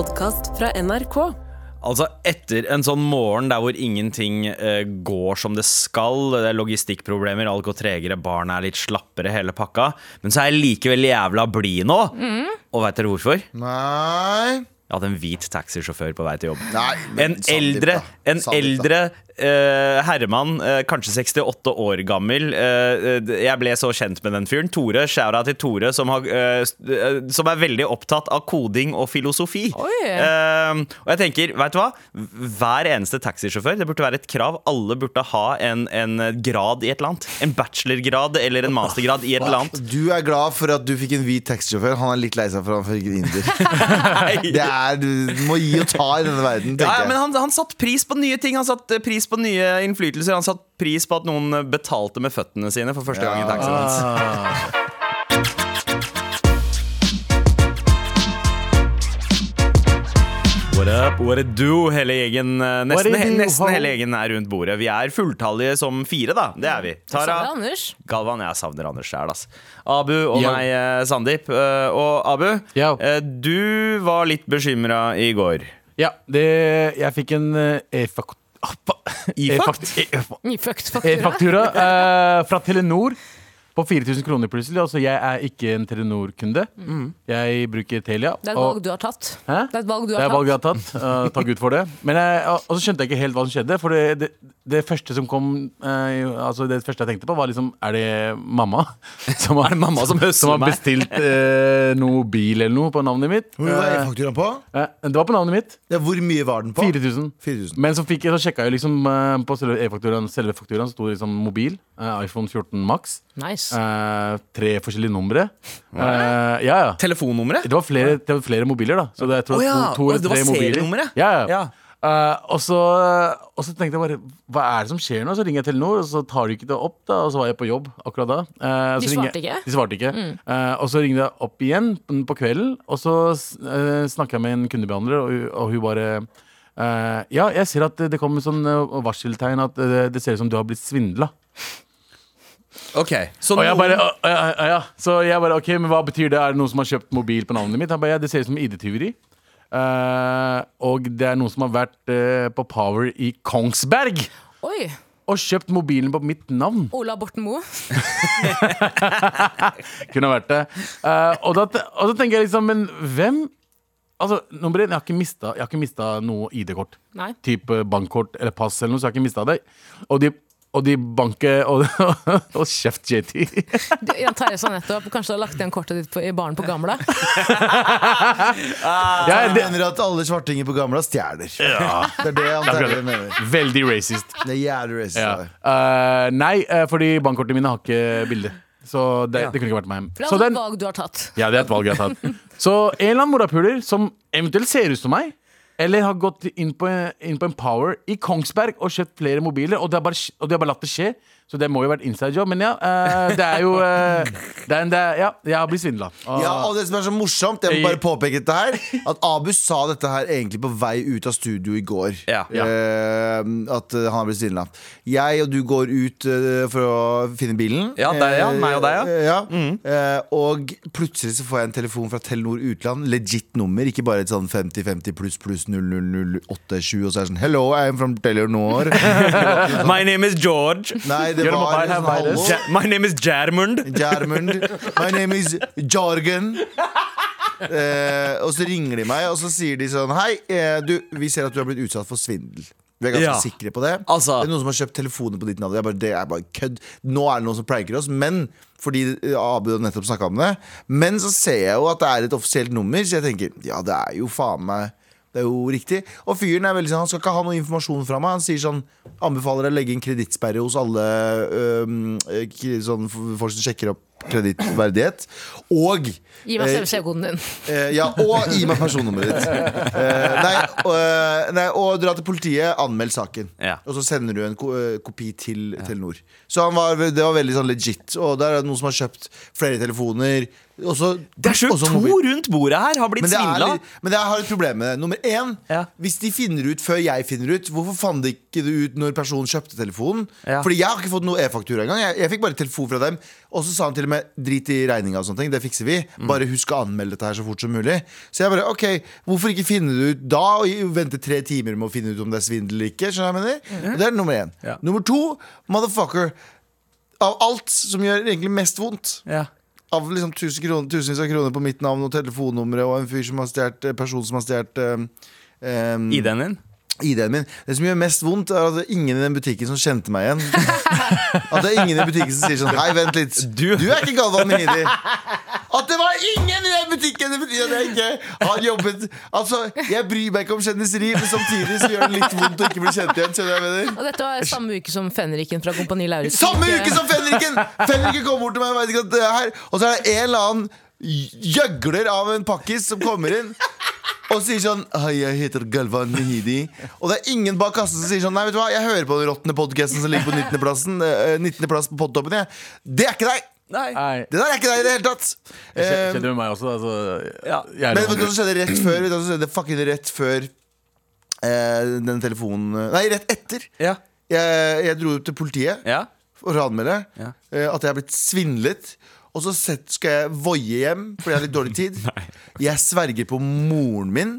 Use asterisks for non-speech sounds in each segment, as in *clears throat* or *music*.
podkast fra NRK. Altså Etter en sånn morgen der hvor ingenting eh, går som det skal, det er logistikkproblemer, alt går tregere, barna er litt slappere, hele pakka, men så er jeg likevel jævla blid nå. Og veit dere hvorfor? Nei. Jeg hadde en hvit taxisjåfør på vei til jobb. Nei men En eldre, da. en da. eldre eh, herremann, eh, kanskje 68 år gammel. eh, jeg ble så kjent med den fyren. Tore, skjæra til Tore, som, har, eh, eh, som er veldig opptatt av koding og filosofi. Eh, og jeg tenker, vet du hva? Hver eneste taxisjåfør, det burde være et krav. Alle burde ha en, en grad i et eller annet. En bachelorgrad eller en mastergrad i et eller annet. Du er glad for at du fikk en hvit taxisjåfør. Han er litt lei seg for at han fikk en inder. *laughs* Det er, du må gi og ta i denne verden, tenker tenker ja, men jeg. han, han satte pris på nye ting. Han satte pris på nye innflytelser. Han satte pris på at noen betalte med føttene sine for første gang i taxien hans. What up, what it do? Hele gjengen, eh, nesten, he, nesten hele gjengen er rundt bordet. Vi er fulltallige som fire, da. Det er vi. Tara, Galvan, jeg savner Anders sjæl, ass. Abu og Yo. meg, eh, Sandeep. Eh, Og Abu, Ja. eh, du var litt bekymra i går. Ja, det, jeg fikk en eh, e-fakt... E-fakt? E-fakt- Nyfucked faktura. E-faktura eh, fra Telenor på 4000 kroner plutselig. Altså, jeg er ikke en Telenor-kunde. Jeg bruker Telia. Det er et valg du har tatt. Hæ? Det er et valg du har tatt. Valg jeg har tatt. Uh, takk Gud for det. Men jeg, og så skjønte jeg ikke helt hva som skjedde. For det, det, det første som kom uh, Altså det første jeg tenkte på, var liksom Er det mamma? *laughs* Som har, mamma som som har bestilt uh, noe bil eller noe på navnet mitt? Hvor var e-fakturaen på? Eh, det var på navnet mitt. Ja, hvor mye var den på? 4000. 4000. Men så, fikk så sjekka jeg liksom eh, på selve e-fakturaen Selve fakturaen sto det liksom mobil. eh, iPhone 14 Max. Nice. Eh, tre forskjellige numre. Eh, ja, ja. Telefonnumre? Det var flere, det var flere mobiler, da. Så det, jeg tror Å ja, to, to eller det var tre mobiler. serienummeret? Ja, ja. Ja. Eh, og, så, og så tenkte jeg bare Hva er det som skjer nå? Så ringer jeg Telenor, og så tar de ikke det opp. da Og så var jeg på jobb akkurat da. Eh, De så ringer svarte ikke? De svarte ikke. Eh, og så ringte jeg opp igjen på på kvelden, og så uh, snakka jeg med en kundebehandler, og, hun- og hun bare eh, Ja, jeg ser at det kommer sånn eh, varseltegn at eh, det ser ut som du har blitt svindla. Ok, så Og jeg bare, «Å, ja, ja, ja. Så jeg bare, ok, men hva betyr det? Er det noen som har kjøpt mobil på navnet mitt? Han bare, ja, det ser ut som ID-tyveri. Eh, og det er noen som har vært eh, på Power i Kongsberg Oi. og kjøpt mobilen på mitt navn. Ola Borten Moe. *laughs* Kunne vært det. Eh, og, da, og da tenker jeg liksom, men hvem Altså, nummer én, jeg har ikke mista, jeg har ikke mista noe ID-kort. Nei. Type bankkort eller pass eller noe, så jeg har ikke mista det. Og de, og de banker Og, *laughs* og kjeft, JT. *laughs* Jan Terje sa nettopp kanskje du har lagt igjen kortet ditt på, i baren på Gamla. *laughs* Ja, Jeg det, mener at alle svartinger på gamla stjeler. Det er det Jan Terje mener. veldig racist. Det er jævlig racist. Ja. Uh. Eh, nei, eh, fordi bankkortene mine har ikke bilde. Så det, Ja. det kunne ikke vært meg. For det er et valg du har tatt. ja, det er et valg jeg har tatt. Så en eller annen morapuler som eventuelt ser ut som meg, eller har gått inn på, inn på en Power i Kongsberg og kjøpt flere mobiler, og de har bare, og de har bare latt det skje. Så det må jo ha vært inside job. Men ja, eh, det er jo eh, det er, en- det er, Ja, jeg har blitt svindla. Ja, og det som er så morsomt, jeg må bare påpeke dette her At Abu sa dette her egentlig på vei ut av studio i går. Ja. Eh, at eh, han har blitt svindla. Jeg og du går ut eh, for å finne bilen. Ja, deg, ja. Meg og deg, ja. Eh, Eh, og plutselig så får jeg en telefon fra Telenor Utland. Legit nummer, ikke bare et sånn 5050 pluss pluss 00087. Og så er det sånn Hello, I'm from Telenor. *laughs* *laughs* My name is George. Nei, det Your var en hallo. Ja, my name is Jermund. Jarmund. My name is Jargen. Eh, og så ringer de meg, og så sier de sånn Hei, eh, du, vi ser at du har blitt utsatt for svindel. Vi er ganske Ja. sikre på det. Altså- det er noen som har kjøpt telefoner på ditt navn. Jeg bare, det er bare kødd. Nå er det noen som pranker oss. Men fordi eh, Abu nettopp snakka om det. Men så ser jeg jo at det er et offisielt nummer, så jeg tenker ja, det er jo faen meg det er jo riktig. Og fyren er veldig sånn Han skal ikke ha noe informasjon fra meg. Han sier sånn Anbefaler å legge inn kredittsperre hos alle eh, sånn folk som sjekker opp kredittverdighet. Og Gi meg eh, CVC-koden din. Eh, ja, og gi meg personnummeret ditt. Eh, nei, og, eh, nei, og dra til politiet, anmeld saken. Ja. Og så sender du en ko eh, kopi til Telenor. Så han var, det var veldig sånn legit. Og der er det noen som har kjøpt flere telefoner. Også, Det er sjukt. To mobil- rundt bordet her har blitt men, det er, svindla. men jeg har et problem med det. Nummer én, Ja. hvis de finner ut før jeg finner ut, hvorfor fant de ikke det ut når personen kjøpte telefonen? Ja. Fordi jeg har ikke fått noe e-faktura engang. Jeg, jeg fikk bare telefon fra dem, og så sa han til og med drit i regninga og sånne ting, det fikser vi. Bare husk å anmelde dette her så fort som mulig. Så jeg bare, ok, hvorfor ikke finne det ut da, og vente tre timer med å finne ut om det er svindel eller ikke? Skjønner jeg mener? Det er nummer én. Ja. Nummer to, motherfucker. Av alt som gjør egentlig mest vondt, Ja. av liksom tusen kroner, tusenvis av kroner på mitt navn og telefonnummeret og en fyr som har stjålet, eh, person som har stjålet um, um, ID-en din? ID-en min. Det som gjør mest vondt, er at det er ingen i den butikken som kjente meg igjen. *laughs* At det er ingen i butikken som sier sånn Hei, vent litt. Du- Du, er ikke Galvan Mehidi. At det var ingen i den butikken! Det betyr at jeg ikke har jobbet Altså, Jeg bryr meg ikke om kjendiseri, men samtidig så gjør det litt vondt å ikke bli kjent igjen. Skjønner jeg mener? Og dette var samme uke som Fenriken fra Kompani Lauritz. Samme uke som Fenriken! Fenriken kom bort til meg og ikke at det er her. Og så er det en eller annen gjøgler av en pakkis som kommer inn. Og sier sånn Hei, jeg heter Galvan Mehidi. Og det er ingen bak kassen som sier sånn Nei, vet du hva, jeg hører på den råtne podkasten som ligger på 19. plassen eh, 19. plass på podtoppen. jeg. Det er ikke deg! Nei. Nei. Det der er ikke deg i det hele tatt. Det skje- Eh, skjedde med meg også. Altså, Ja. men vet du hva som skjedde rett før? Vet du hva som skjedde fucking rett før eh, den telefonen Nei, rett etter. Ja. Jeg, jeg dro ut til politiet. ja. for å anmelde Ja. eh, at jeg er blitt svindlet. Og så skal jeg voie hjem, fordi jeg har litt dårlig tid. *laughs* Jeg sverger på moren min.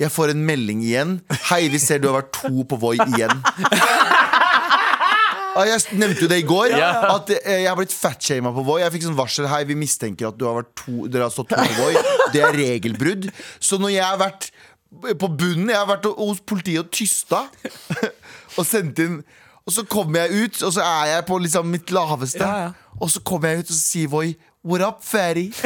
Jeg får en melding igjen. Hei, vi ser du har vært to på Voi igjen. Jeg nevnte jo det i går. At eh, jeg har blitt fatshama på Voi. Jeg fikk sånn varsel Hei, vi mistenker at du har to, dere har stått to på Voi. Det er regelbrudd. Så når jeg har vært på bunnen Jeg har vært hos politiet og tysta *laughs* og sendt inn Og så kommer jeg ut, og så er jeg på liksom mitt laveste. Ja, ja. Og så kommer jeg ut og så sier Voi What up, fatty? *laughs*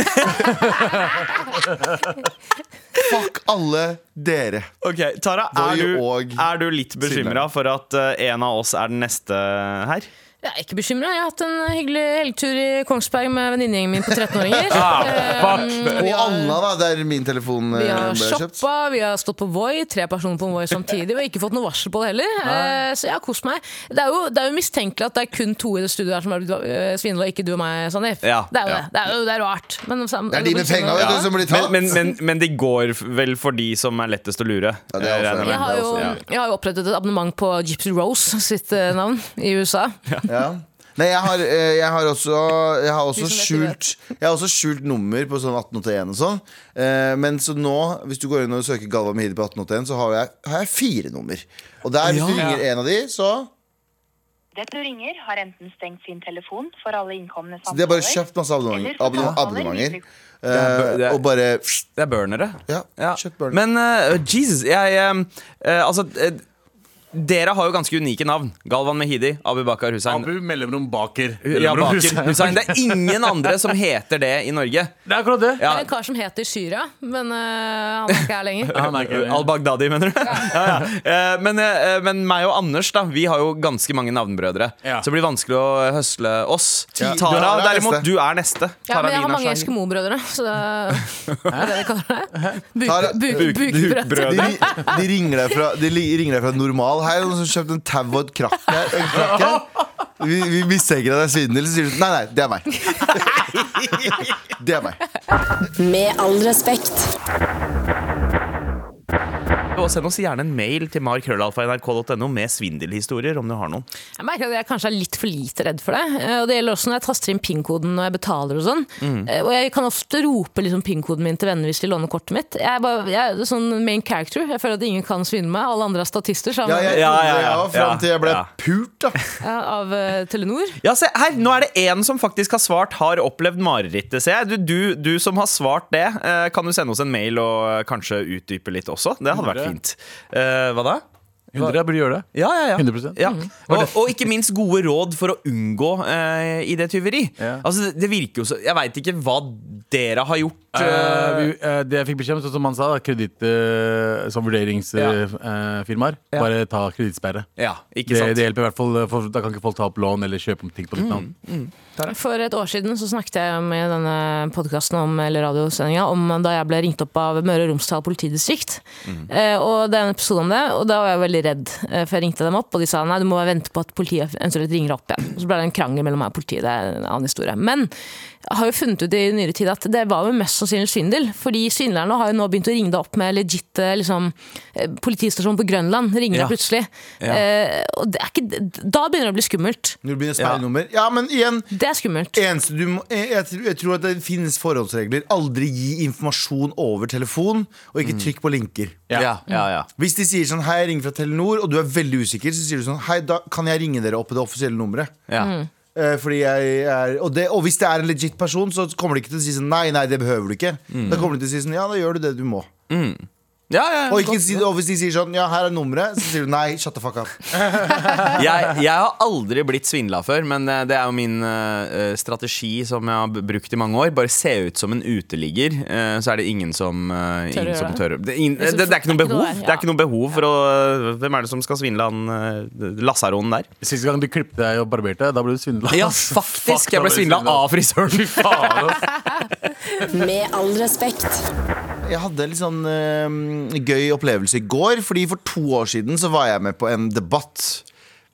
Fuck alle dere. Ok, Tara, er du, er du litt bekymra for at uh, en av oss er den neste her? Jeg er ikke bekymra. Jeg har hatt en hyggelig helgetur i Kongsberg med venninnegjengen min på 13-åringer. *laughs* Ah, Eh. Og Anna, da. Der min telefon Vi eh, har shoppa, vi har stått på Voi, tre personer på Voi samtidig. Vi har ikke fått noe varsel på det heller. Eh, så jeg har kost meg. Det er, jo, det er jo mistenkelig at det er kun to i det studioet her som har blitt svindla, ikke du og meg, Sandeep. Ja, det er jo ja. det. Det er jo det er rart. Men, Det er de med penga ja. du, som blir tatt. men, men, men de går vel for de som er lettest å lure? Ja, det er også- jeg har, jo, jeg har jo opprettet et abonnement på Gypsy Rose sitt navn i USA. Ja. Nei, jeg har, eh, jeg har også, jeg har også skjult Jeg har også skjult nummer på sånn 1881 og sånn. Eh, Men så nå, hvis du går inn og søker Galva Mehidi på 1881, så har jeg, har jeg fire nummer. Og der, hvis du Ja. ringer en av de, så Det du ringer, har enten stengt sin telefon for alle innkomne Så de har bare kjøpt masse abonnementer. samtaler abonnementer Det er, det er- og bare Det er burnere. Ja, Ja. burner. Men uh, Jesus, jeg eh, eh, Altså eh, dere har jo ganske unike navn. Galvan Mehidi, Abu Bakar Hussein. Abu mellomrom Baker. Ja, Baker Hussein. Det er ingen andre som heter det i Norge. Det er akkurat det. Ja. Det er en kar som heter Syria, men uh, han er ikke her lenger. *laughs* Er det. Al-Baghdadi, mener du? Ja, *laughs* ja. Eh, Men, uh, men meg og Anders da Vi har jo ganske mange navnbrødre. Ja. Så det blir vanskelig å høsle oss. Ja. Tara, Du er derimot, du er neste. Ja, Tara men jeg har mange. Eskimo-brødre, så det er det de kaller det. Buk, buk, Buk- bukbrød. bukbrød. de, de, ringer deg fra, de ringer deg fra Normal. Her det noen som kjøpte en tau og et krakk her. En krakk her. Vi, vi mistenker at det er svindel. Så sier du nei, nei, det er meg. *laughs* Det er meg. Med all respekt. Og Send oss gjerne en mail til markrøllalfa.nrk.no med svindelhistorier, om du har noen. Jeg merker at jeg kanskje er litt for lite redd for det. Eh, Og det gjelder også når jeg taster inn PIN-koden når jeg betaler og sånn. Mm. Og jeg kan ofte rope liksom PIN-koden min til venner hvis de låner kortet mitt. Jeg er, bare, jeg er sånn main character. Jeg føler at ingen kan svindle meg. Alle andre er statister Ja, jeg Ja, ja, ja. ja, fram til jeg ble Ja. pult, da. ja, av uh, Telenor. Ja, se her, Nå er det en som faktisk har svart, har opplevd marerittet. ser jeg. Du, du, du som har svart det, eh, kan du sende oss en mail og eh, kanskje utdype litt også? Det hadde vært fint. Uh, hva da? 100 jeg burde gjøre det. Ja, ja, ja. 100%. ja. Og, og ikke minst gode råd for å unngå uh, ID-tyveri. Ja. Altså, det virker jo så Jeg veit ikke hva dere har gjort. Eh, eh, vi, eh, det jeg fikk beskjed om, sånn som han sa, kreditt uh, som vurderingsfirmaer. Ja. Bare ta kredittsperre. ja, ikke Det, sant? det hjelper i hvert fall, eh, for da kan ikke folk ta opp lån eller kjøpe ting på ditt navn. For et år siden så snakket jeg med denne podkasten om, eller radiosendinga om da jeg ble ringt opp av Møre og Romsdal politidistrikt. Eh, og det er en episode om det, og da var jeg veldig redd. Eh, for jeg ringte dem opp, og de sa nei, du må vente på at politiet eventuelt ringer opp igjen. Og så ble det en krangel mellom meg og politiet. Det er en annen historie. Men har jo funnet ut i nyere tid at det var jo mest sannsynlig svindel. Fordi svindlerne har jo nå begynt å ringe deg opp med legit eh, liksom, eh, politistasjon på Grønland. Ringer Ja. deg plutselig. Ja. Eh, og det er ikke, da begynner det å bli skummelt. Når det blir speilnummer. Ja, men igjen Det er skummelt. eneste du må, jeg, jeg, tror- at det finnes forholdsregler. Aldri gi informasjon over telefon, og ikke trykk på linker. Ja, ja, ja. Hvis de sier sånn Hei, jeg ringer fra Telenor, og du er veldig usikker, så sier du sånn Hei, da kan jeg ringe dere opp på det offisielle nummeret. ja. Eh, fordi jeg er og, det, og hvis det er en legit person, så kommer de ikke til å si sånn Nei, nei, det behøver du ikke. Da kommer de til å si sånn Ja, da gjør du det du må. Ja, ja, Og, ikke si, og hvis de sier sånn Ja, her er nummeret, så sier du nei, shut the fuck up. *laughs* jeg, jeg har aldri blitt svindla før, men eh, det er jo min uh, strategi som jeg har brukt i mange år. Bare se ut som en uteligger, uh, så er det ingen som, uh, Tør ingen som tør. Det, ingen- det, det er ikke noe behov. Det er ikke noe behov for å Hvem er det som skal svindle han uh, lasaronen der? Siste gang du klippet deg og barberte, da ble du svindla. Ja, *laughs* faktisk! Jeg ble svindla av frisøren. Fy faen. *laughs* Med all respekt. Jeg hadde en litt sånn uh, gøy opplevelse i går, fordi for to år siden så var jeg med på en debatt.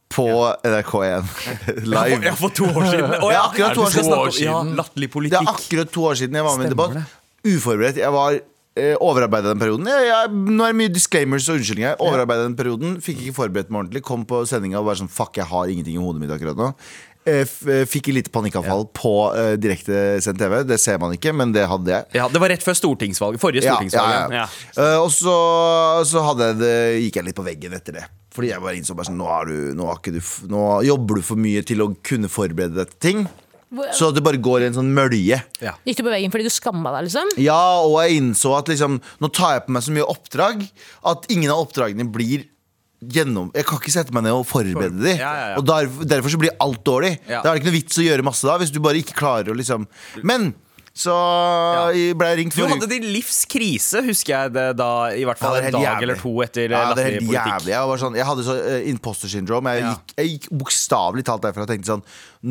På NRK1 *laughs* live. Ja, for to år siden. Oh, Ja, akkurat to år Er det siden. to år siden. Latterlig Det er akkurat to år siden jeg var med i debatt. Uforberedt. Jeg var eh, overarbeida den perioden. Jeg, jeg, nå er det mye disclaimers og unnskyldninger. Overarbeida den perioden. Fikk ikke forberedt meg ordentlig. Kom på sendinga og var sånn Fuck, jeg har ingenting i hodet mitt akkurat nå. Eh, eh, Fikk et lite panikkavfall på uh, direktesendt TV. Det ser man ikke, men det hadde jeg. Ja, Det var rett før stortingsvalget. Forrige Ja, stortingsvalg. ja, Ja, ja. Eh, og så, så hadde jeg det, gikk jeg litt på veggen etter det. Fordi jeg bare innså bare sånn, nå, du, nå, du, nå jobber du for mye til å kunne forberede deg til ting. Så det bare går i en sånn mølje. Gikk du på veggen fordi du skamma deg, liksom? Ja, og jeg innså at liksom, nå tar jeg på meg så mye oppdrag at ingen av oppdragene blir gjennom Jeg kan ikke sette meg ned og forberede de. Ja, ja, ja. Og der, derfor så blir alt dårlig. Ja. Da er det ikke noe vits å gjøre masse da, hvis du bare ikke klarer å liksom Men så ble jeg ringt Du hadde din livs krise, husker jeg det da. I hvert fall Ja, en dag jævlig. eller to etter ja, det er helt jævlig. Jeg, var sånn, jeg hadde så uh, imposter syndrome. Jeg Ja. gikk, jeg gikk bokstavelig talt derfra og tenkte sånn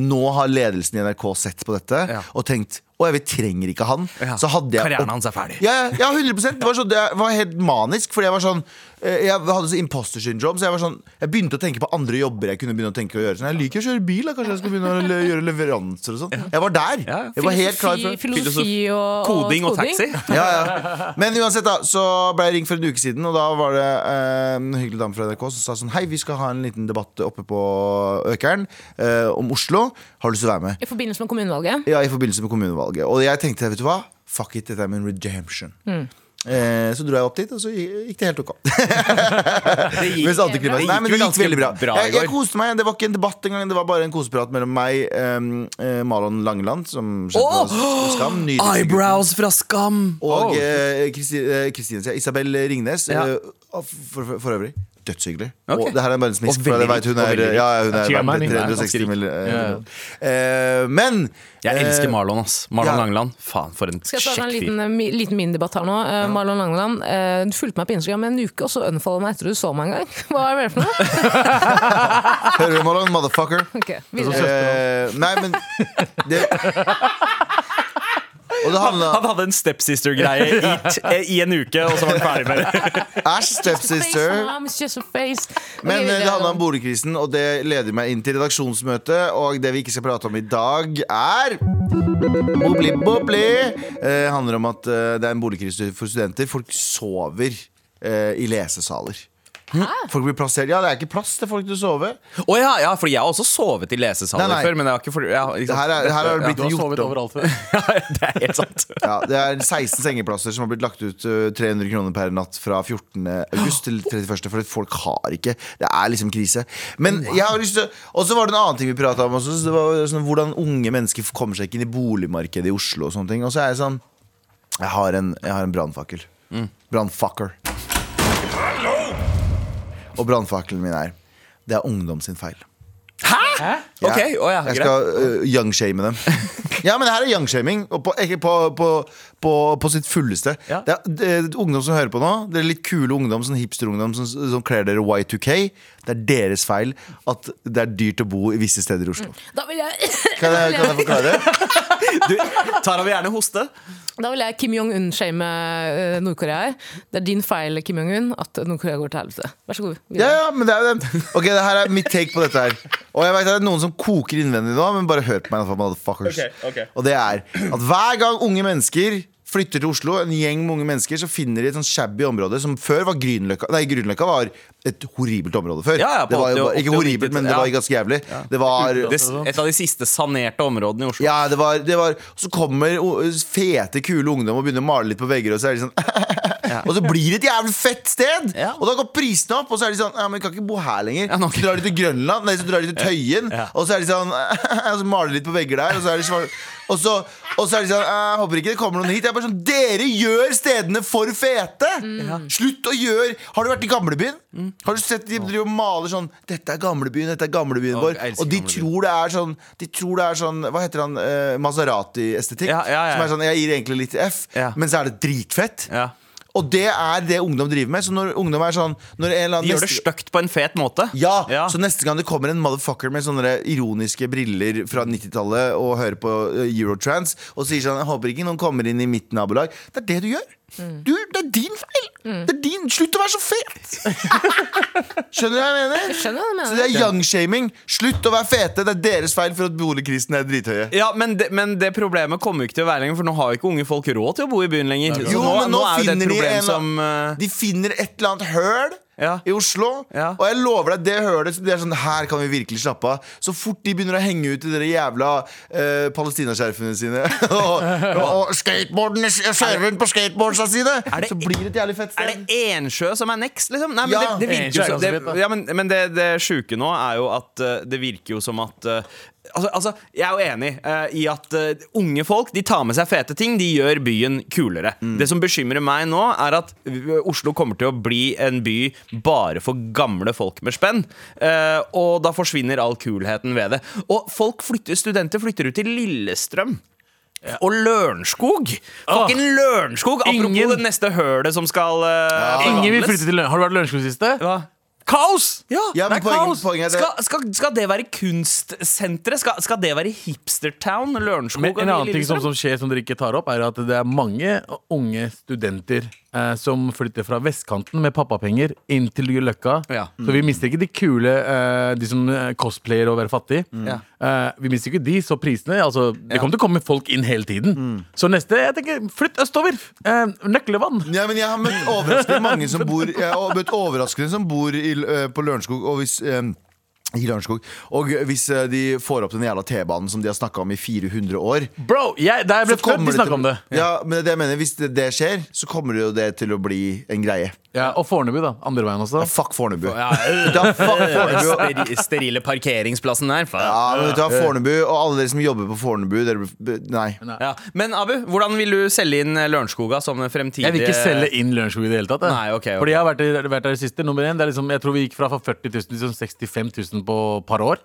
Nå har ledelsen i NRK sett på dette Ja. og tenkt Jeg vi trenger ikke han. Ja. Så hadde jeg Karrieren hans er ferdig. Ja, ja, ja 100 det var, så, det var helt manisk. Fordi jeg var sånn eh, Jeg hadde så imposter syndrome, så jeg var sånn Jeg begynte å tenke på andre jobber jeg kunne begynne å tenke å gjøre. Sånn, jeg liker å kjøre bil, da. kanskje jeg skal begynne å le gjøre leveranser og sånn. Jeg var der. Jeg var helt klar for Filosofi, filosofi og Koding og taxi. ja, ja. Men uansett, da så ble jeg ringt for en uke siden, og da var det eh, en hyggelig dame fra NRK som sa sånn Hei, vi skal ha en liten debatt oppe på Økeren eh, om Oslo. Har du lyst til å være med? I forbindelse med kommunevalget. Ja, i forbindelse med kommunevalget. Og jeg tenkte, vet du hva? Fuck it, dette er min redemption. Eh, så dro jeg opp dit, og så gikk det helt ok. *laughs* Det gikk, Mens det Nei, men det gikk veldig bra. bra Jeg, jeg koste meg. Det var ikke en debatt engang. Det var bare en koseprat mellom meg, um, Malon Langeland, som kjente fra Skam. *gasps* Eyebrows fra Skam! Og Oh. eh, eh, Kristine, sier. Isabel Ringnes. Ja. eh, for, for, for øvrig. Dødshyggelig. Okay. Og det her er bare en smisk. Og For jeg vet hun er, ja, ja, hun er She a 360 Nei, mill. Ja. uh, men Jeg elsker eh, Marlon. ass Marlon ja. Langeland. Faen, for en Skal jeg starte en liten, eh, liten minidebatt her nå? Uh, Marlon Langeland, uh, du fulgte meg på Instagram en uke, og så unfolda meg etter du så meg en gang. *laughs* Hva er det for noe? Hører du, Marlon? Motherfucker. Okay. Eh, nei, men det, Og det handla Han hadde en stepsister-greie i, *laughs* eh, i en uke, og så var han ferdig med det. *laughs* Æsj, stepsister. Men eh, det handla om boligkrisen, og det leder meg inn til redaksjonsmøtet. Og det vi ikke skal prate om i dag, er Bobli, bobli. Eh, handler om at eh, det er en boligkrise for studenter. Folk sover eh, i lesesaler. Folk blir plassert Ja, det er ikke plass til folk til å sove. Å ja, ja, for jeg har også sovet i lesesaler Nei, nei. før. Men det var ikke for, ja, ikke sant? Her er, her har det Du har gjort sovet om. overalt før. *laughs* Ja, det er helt sant. *laughs* Ja, det er 16 sengeplasser som har blitt lagt ut uh, 300 kroner per natt fra 14. august til 31. For folk har ikke Det er liksom krise. Men jeg har lyst til Og så var det en annen ting vi prata om også. så Det var sånn, hvordan unge mennesker kommer seg ikke inn i boligmarkedet i Oslo. Og sånne ting Og så er jeg sånn Jeg har en, jeg har en brannfakkel. Brannfucker. Og brannfakkelen min er Det er ungdom sin feil. Hæ? Ok, oh, ja, Jeg greit. skal uh, youngshame dem. *laughs* ja, men det her er youngshaming. På, på, på, på, på sitt fulleste. Ja. Det, er, det er ungdom som hører på nå. Det er litt kule ungdom, sånn hipsterungdom som, som kler dere Y2K. Det er deres feil at det er dyrt å bo i visse steder i Oslo. Da vil jeg Kan jeg, kan jeg forklare? Du, Tara vil gjerne hoste. Da vil jeg Kim Jong-un-shame eh, Nord-Korea. Det er din feil, Kim Jong-un, at Nord-Korea går til helvete. Vær så god. Ja, ja, men det er jo den. Ok, det her er mitt take på dette her. Og jeg vet at det er noen som koker innvendig nå, men bare hør på meg. Okay, Ok, Og det er at hver gang unge mennesker flytter til Oslo, en gjeng med unge mennesker, så finner de et sånn shabby område som før var Grünerløkka. Nei, Grünerløkka var et horribelt område før. Ja, ja, på det var jo, bare- ikke horribelt, men det var ganske jævlig. Det var Det, et av de siste sanerte områdene i Oslo. ja, det var, det var Så kommer fete, kule ungdom og begynner å male litt på vegger, og så er de sånn *laughs* Og så blir det et jævlig fett sted! Ja. Og da går prisene opp, og så er de sånn Ja, men vi kan ikke bo her lenger. Ja, Så drar de til Grønland, nei, så drar de til Tøyen, og så er de sånn *laughs* Og så maler de litt på vegger der, og så er de sånn og så, og så er de sånn Jeg håper ikke det kommer noen hit. Jeg er bare sånn Dere gjør stedene for fete! Slutt å gjøre Har du vært i gamlebyen? Har du sett de driver og maler sånn Dette er gamlebyen, dette er gamlebyen vår. Og de gamlebyen. tror det er sånn De tror det er sånn Hva heter han? Uh, Maserati-estetikk. Ja, ja, ja. Som er sånn Jeg gir egentlig litt F, men så er det dritfett. Ja. Og det er det ungdom driver med. Så når ungdom er sånn når en eller annen De gjør det stygt på en fet måte. ja, Ja. så neste gang det kommer en motherfucker med sånne ironiske briller fra 90-tallet og hører på eh, Eurotrans og sier sånn Jeg håper ikke noen kommer inn i mitt nabolag. Det er det du gjør. Du, det er din feil. Det er din Slutt å være så fet! *laughs* Skjønner du hva jeg mener? Skjønner hva du Så det er young-shaming. Slutt å være fete. Det er deres feil for at boligkrisen er drithøye. Ja, men det, men det problemet kommer jo ikke til å være lenger, for nå har jo ikke unge folk råd til å bo i byen lenger. Så Jo, men nå, er jo det et finner de problem en som eh, De finner et eller annet høl Ja. i Oslo. Ja. Og jeg lover deg, det hølet som det er sånn Her kan vi virkelig slappe av. Så fort de begynner å henge ut i de jævla eh, palestinaskjerfene sine *laughs* og, og skateboardene kjører på skateboardsa sine, det- så blir det et jævlig fett Er sted. det Ensjø som er next, liksom? Nei, men Ja. det, det virker jo er så, det, ja, men, men det, det sjuke nå er jo at eh, det virker jo som at eh, Altså, altså Jeg er jo enig uh, i at uh, unge folk De tar med seg fete ting. De gjør byen kulere. Mm. Det som bekymrer meg nå, er at eh, Oslo kommer til å bli en by bare for gamle folk med spenn. Uh, og da forsvinner all kulheten ved det. Og folk flytter, studenter flytter ut til Lillestrøm. Og Lørenskog! Fucking Lørenskog! Apropos Ingen- det neste hølet som skal uh, Ingen vil flytte til Lørenskog. Har du vært i Lørenskog siste? Hva? Kaos! Ja, Ja, det er poenget- kaos. poenget er det- skal, skal, skal det være kunstsenteret? Skal, skal det være hipstertown? Lørenskog Men en annen ting som, som skjer som dere ikke tar opp, er at det er mange unge studenter eh, som flytter fra vestkanten med pappapenger inn til Løkka. Ja. Så vi mister ikke de kule, eh, de som eh, cosplayer og være fattig. Ja. Eh, vi mister ikke de, så prisene altså, Det kommer til å komme folk inn hele tiden. Så neste, jeg tenker, flytt østover! Eh, Nøklevann! Ja, men jeg har møtt overraskende mange som *laughs* bor Jeg har møtt overraskende som bor i, øh, på Lørenskog. Og hvis Lørenskog. Og hvis øh, de får opp den jævla T-banen som de har snakka om i 400 år Bro, jeg, jeg ble født, de snakka om det. Ja, men det jeg mener, Hvis det, det skjer, så kommer det jo det til å bli en greie. Ja, og Fornebu, da. Andre veien også. Ja, fuck Fornebu. Ja, *laughs* Da fuck Fornebu. steri, sterile parkeringsplassen der. faen. Ja, men vet du hva, Fornebu og alle dere som jobber på Fornebu dere, Nei. Ja. Men Abu, hvordan vil du selge inn Lørenskoga som fremtidig Jeg vil ikke selge inn Lørenskog i det hele tatt. jeg. Nei, ok, ok. Fordi jeg har vært, der- vært der i siste. Nummer én, det er liksom, jeg tror vi gikk fra 40 000 til sånn 65 000 på et par år.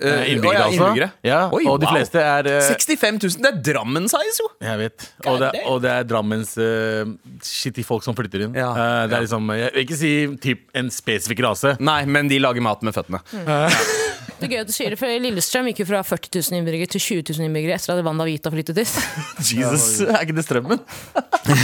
Eh, å innbyggere, ja, altså. innbyggere. Ja, Oi, og de wow. fleste er uh, 65 000, det er Drammen-size, jo! Jeg vet. Og det, damn. og det er Drammens uh, shitty folk som flytter inn. Ja. Uh, det er liksom, Jeg vil ikke si typ, en spesifikk rase. Nei, men de lager mat med føttene. *laughs* Det er gøy at du sier det, for Lillestrøm gikk jo fra 40 000 innbyggere til 20 000 innbyggere etter at Wanda Vita flyttet dit. *laughs* Jesus, Er ikke det strømmen?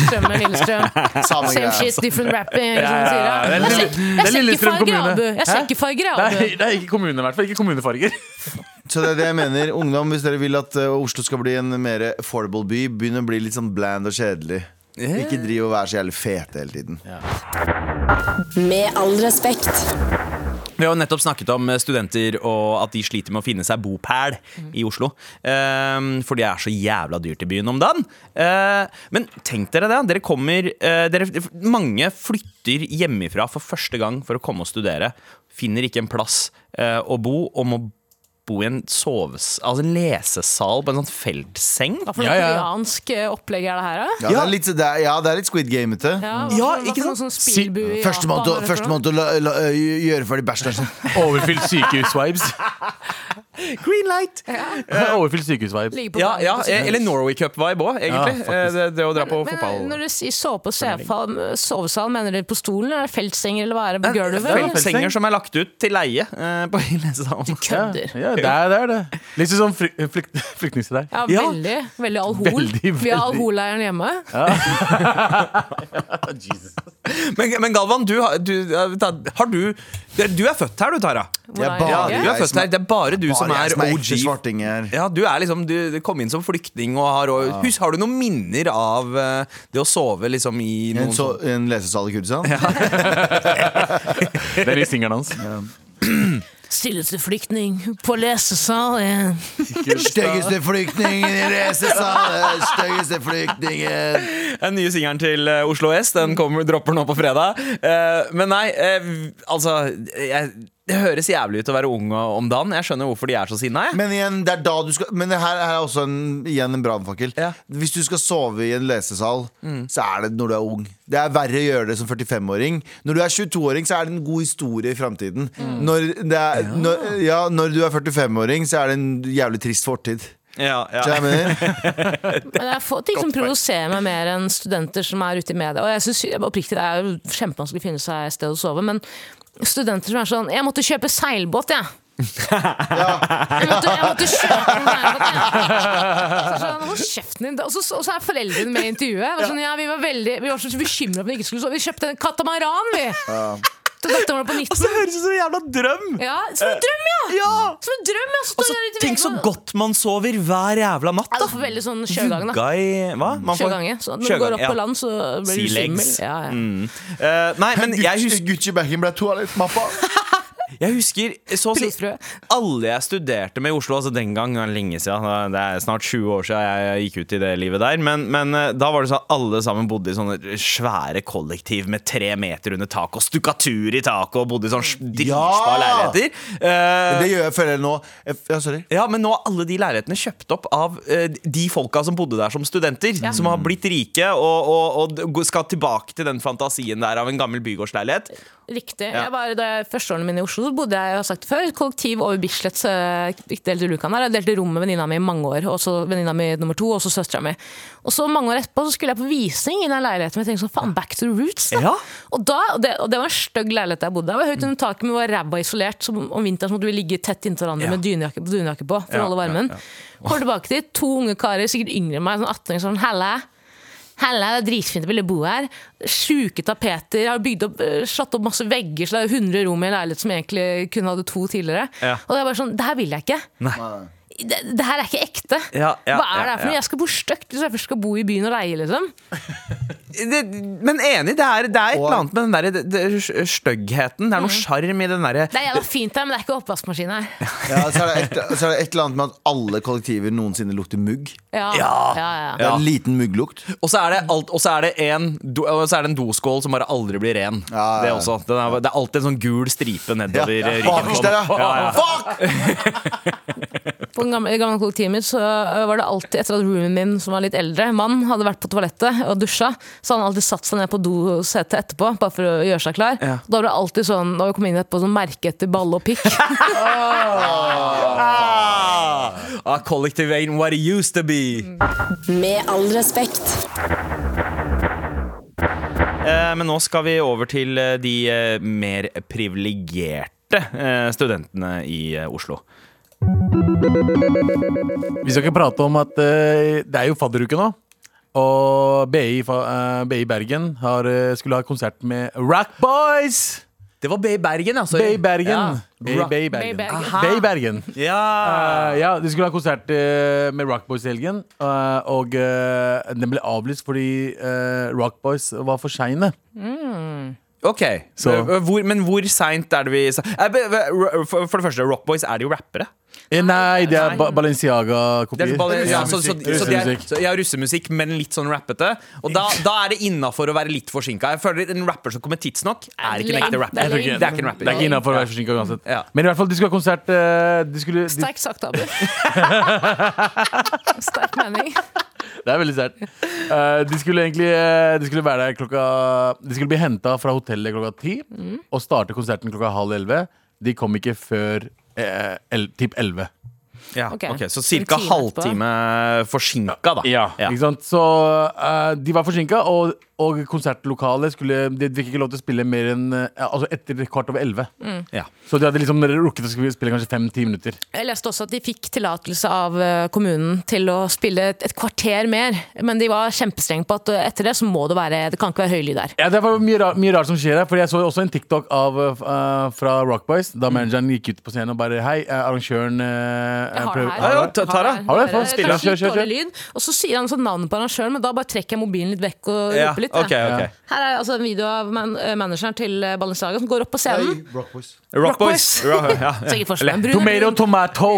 Strømmen, Lillestrøm. *laughs* Samme Same shit, different rapping. Ja, ja, sier ja, jeg. det er Jeg Lille- det er Jeg Lillestrøm sjekker farger, kommune. Abu. Jeg Hæ? sjekker farger, Nei, Abu. det er ikke kommune, i hvert fall. Ikke kommunefarger. *laughs* Så det er det jeg mener. Ungdom, hvis dere vil at øh, Oslo skal bli en mer affordable by, begynn å bli litt sånn bland og kjedelig. Ikke driv og være så jævlig fete hele tiden. Med all respekt. Vi har jo nettopp snakket om studenter og at de sliter med å finne seg bopæl i Oslo. Um, for det er så jævla dyrt i byen om dagen. Uh, men tenk dere det. Dere kommer uh, dere, Mange flytter hjemmefra for første gang for å komme og studere. Finner ikke en plass uh, å bo og må bo i en soves... Altså en lesesal på en sånn feltseng. Hva for noe Ja, ja. koreansk eh, opplegg er det her, da? Ja, det er litt, det er, ja, det er litt Squid Game-ete. Ja, Ja, ikke sant? sånn spillbu i Førstemann til, å la, la, gjøre ferdig bæsjen. *laughs* Overfylt sykehus-vibes. Green light! Overfylt sykehus-vibe. Ja, ja, eller Norway Cup-vibe òg, egentlig. Ja. Eh, det, det å dra på Men fotball. når du sier sove på sovesal, mener du på stolen, eller feltsenger, eller hva er det på gulvet? er eller? som er lagt ut til leie eh, på Lesesalen. Du Kødder. ja, det er det. Er det. Litt sånn fly, flykt, *laughs* flyktningster der. Ja, Ja. veldig. Veldig alhol. Veldig, Vi har alholeiren hjemme. *laughs* Men, men Galvan, du, du, eh, har du Du er født her, du, Tara. Er bare- Ja, du er født her. Det er bare du som Bare som er som er OG. svarting. Ja, du er liksom Du kom inn som flyktning og har og, Husk, har du noen minner av eh, det å sove liksom i En, så, sånn en lesesal i Kurdistan? *laughs* Det er i singeren hans. *clears throat* *clears throat* Stilleste flyktning på lesesalen. Styggeste flyktningen i lesesalen! Styggeste flyktningen! Den nye singelen til eh, Oslo S Den kommer, dropper nå på fredag. Eh, men nei, eh, altså jeg, Det høres jævlig ut å være ung om dagen. Jeg skjønner hvorfor de er så sinna. Men igjen, det er da du skal Men her er også en, igjen en brannfakkel. Ja. Hvis du skal sove i en lesesal, så er det når du er ung. Det er verre å gjøre det som 45-åring. Når du er 22-åring, så er det en god historie i framtiden. Når, det er- når, ja, når du er 45-åring, så er det en jævlig trist fortid. Ja, ja. *laughs* Men det er få ting som provoserer meg mer enn studenter som er ute i media. Og jeg synes, oppriktig, Det er jo kjempevanskelig å finne seg et sted å sove, men studenter som er sånn 'Jeg måtte kjøpe seilbåt, jeg'. Jeg måtte, jeg måtte kjøpe den. Sånn, Hold kjeften din. Og så, og så er foreldrene med i intervjuet. Sånn, ja, vi var veldig Vi var så bekymra for at vi ikke skulle sove. Vi kjøpte en katamaran, vi! Til var det på 19. Det høres ut som en jævla drøm! Ja, Som en drøm, ja! Som en drøm, ja! Så Altså, Tenk så godt man sover hver jævla natt. Ja, du får veldig sånn sjøgang, da. I Hva? Man får- Sjøgange. Så når du går opp ja. på land, så blir du Sea svimmel. legs. Ja, ja. Uh, nei, men jeg Gucci, husker, Gucci bagen ble toalettmappa. *laughs* jeg husker så å si alle jeg studerte med i Oslo, altså den gang, lenge siden, det er snart 20 år siden jeg gikk ut i det livet der, men, men eh, da var det sånn at alle sammen bodde i sånne svære kollektiv med tre meter under tak og stukatur i taket og bodde i sånne dritspa Ja! leiligheter. Uh, Det gjør jeg føler jeg nå. Ja, sorry. Ja, men nå er alle de leilighetene kjøpt opp av uh, de folka som bodde der som studenter. Som har blitt rike og, og, og skal tilbake til den fantasien der av en gammel bygårdsleilighet. Riktig. Jeg var, da jeg første årene mine i Oslo, så bodde jeg jeg har sagt det før, kollektiv over Bislett. Jeg delte der. Jeg delte rom med venninna mi i mange år. Og så venninna mi nummer to, og så søstera mi. Og så mange år etterpå så skulle jeg på visning i den leiligheten. Og jeg tenkte sånn, faen, back to the roots. Da. Ja. Og, da, og, det, og det var en stygg leilighet jeg bodde i. Det var høyt under taket, men var ræva isolert. Så om vinteren så måtte vi ligge tett inntil hverandre Ja. med dynejakke, på, dunjakke på for å holde varmen. Kommer tilbake dit, to unge karer, sikkert yngre enn meg, sånn 18 år, sånn helle. Helle, det er dritfint å ville bo her. Sjuke tapeter. Jeg har bygd opp, eh, slått opp masse vegger, så det er 100 rom i en leilighet som egentlig kun hadde to tidligere. Ja. Og det er bare sånn, det her vil jeg ikke. Det, det her er ikke ekte. Ja, ja, Hva er det her for noe? ja. Jeg skal bo stygt hvis jeg først skal bo i byen og leie, liksom. *laughs* Det, men enig, det er, det er et eller annet med den der styggheten. Det er noe sjarm i den derre Det er jævla fint her, men det er ikke oppvaskmaskin her. *laughs* Ja, så, er det et, så er det et eller annet med at alle kollektiver noensinne lukter mugg. Ja, Ja. ja, ja. Det er en liten mugglukt. Og så er det, alt, og så er det en, do, er en doskål som bare aldri blir ren. Ja, ja, Det, også. Den er, det er alltid en sånn gul stripe nedover Ja, ryggen. Fuck! *laughs* På den gamle, gamle kollektivet mitt så øh, var det alltid etter at roomien min, som var litt eldre, mann, hadde vært på toalettet og dusja, så hadde han alltid satt seg ned på dosetet etterpå, bare for å gjøre seg klar. Ja. Da var det alltid sånn, da vi kom inn etterpå, sånn merke etter balle og pikk. *laughs* Ah, ah, collective ain't what it used to be. Med all respekt. Eh, men nå skal vi over til eh, de eh, mer privilegerte studentene i Oslo. Vi skal ikke prate om at eh, det er jo fadderuke nå. Og BI, fa- eh, BI Bergen har, eh, skulle ha konsert med Rock Boys! Det var Bay Bergen, altså. BI Bergen. Ja. BI Rock- BI Bay Bergen. Bergen. Aha. BI Bergen. Ja. Eh, ja, De skulle ha konsert eh, med Rock Boys i helgen, eh, og eh, den ble avlyst fordi eh, Rock Boys var for seine. Ok, Så- Eh, hvor, Men hvor seint er det vi Eh, be- be- For for det første, Rock Boys, er det jo rappere? Eh, nei, det er ba Balenciaga-kopier. er ja, så, så, så, så, er, Russemusikk. ja, russemusikk, men litt sånn rappete. Og da, da er det innafor å være litt forsinka. Jeg føler En rapper som kommer tidsnok, er ikke en ekte rapper. Det er Det er ikke en rapper. Det er ikke innafor å være forsinka uansett. Ja. Men i hvert fall, de skulle ha konsert eh, de skulle, de, Sterkt sagt, Abu. *laughs* Sterk mening. Det er veldig sterkt. Eh, de skulle egentlig De skulle være der klokka De skulle bli henta fra hotellet klokka ti og starte konserten klokka halv elleve. De kom ikke før eh, el, typ elleve. Ja, Ok. Okay, Så ca. halvtime forsinka, da. Ja, ikke sant? Så uh, de var forsinka, og, og konsertlokalet skulle De fikk ikke lov til å spille mer enn uh, Altså etter kvart over elleve. Ja. Så de hadde liksom rukket å spille kanskje fem-ti minutter. Jeg leste også at de fikk tillatelse av eh, kommunen til å spille et, et kvarter mer, men de var kjempestrenge på at etter det så må det være Det kan ikke være høylyd der. Ja, Det var mye, rar, mye rart som skjer her. for Jeg så også en TikTok av, uh, fra Rock Boys, da manageren gikk ut på scenen og bare Hei, arrangøren Jeg har det her. Ja, ja, ta- Tara. Jeg Har det? det? Spill, Kanskje kjør, kjør, kjør. lyd. Og så sier han sånn navnet på arrangøren, men da bare trekker jeg mobilen litt vekk og Ja, roper litt. Her er altså en video av man eh, manageren til eh, Balenciaga som går opp på scenen. Rock Boys. Rock Boys. Rock, ja. Forskjell. En Tomato, tomato!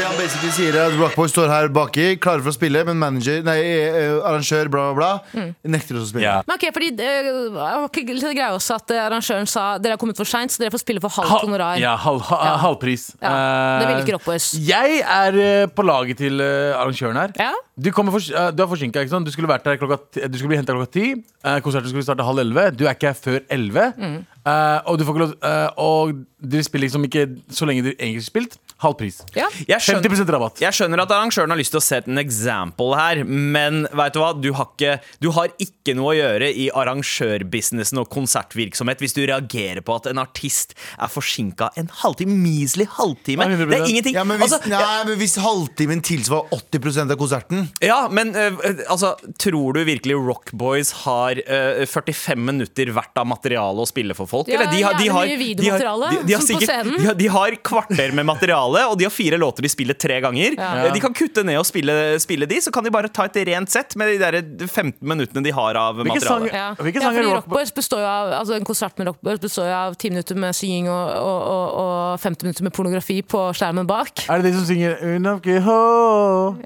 Det han basically sier er at Rockboy står her baki, klarer for å spille, men manager, nei, eh, arrangør, bla, bla, bla, nekter oss å spille. Yeah. Men ok, fordi det var greia også at eh, arrangøren sa dere har kommet for seint, så dere får spille for halvt Hal- honorar. Ja, halv, ha, Ja. halvpris. Ja, det vil Eh, ikke Rockboys. Jeg er eh, på laget til eh, arrangøren her. Ja. Du, kommer for, eh, du er forsinka. ikke sant? Du skulle, vært der klokka, du skulle bli henta klokka ti. Eh, konserten skulle starte halv elleve. Du er ikke her før elleve. Mm. Uh, og du får ikke lov uh, Og dere spiller liksom ikke så lenge dere egentlig har spilt. Halv pris. Ja. Jeg skjønner, 50 rabatt. jeg skjønner at arrangøren har lyst til å sette en example her, men vet du hva? Du har, ikke, du har ikke noe å gjøre i arrangørbusinessen og konsertvirksomhet hvis du reagerer på at en artist er forsinka en halvtime. Measly halvtime. Ja, Det er ingenting. Ja, men hvis, altså, nei, men hvis halvtimen tilsvarer 80% av konserten Ja, men uh, altså, tror du virkelig Rock Boys har uh, 45 minutter hvert av materiale å spille for folk? Ja, Eller de har, de har, mye de har, videomateriale, de, de har sikkert, de har, de har kvarter med materiale, og de har fire låter de spiller tre ganger. Ja. Eh, De kan kutte ned og spille, spille de, så kan de bare ta et rent sett med de der 15 minuttene de har av Hvilke materiale. Ja. Hvilke ja, sanger fordi Rock Rock Boys består jo av Altså En konsert med Rock Boys består jo av 10 minutter med synging og, og, og, og 50 minutter med pornografi på skjermen bak. Er det de som synger Ja, jeg tror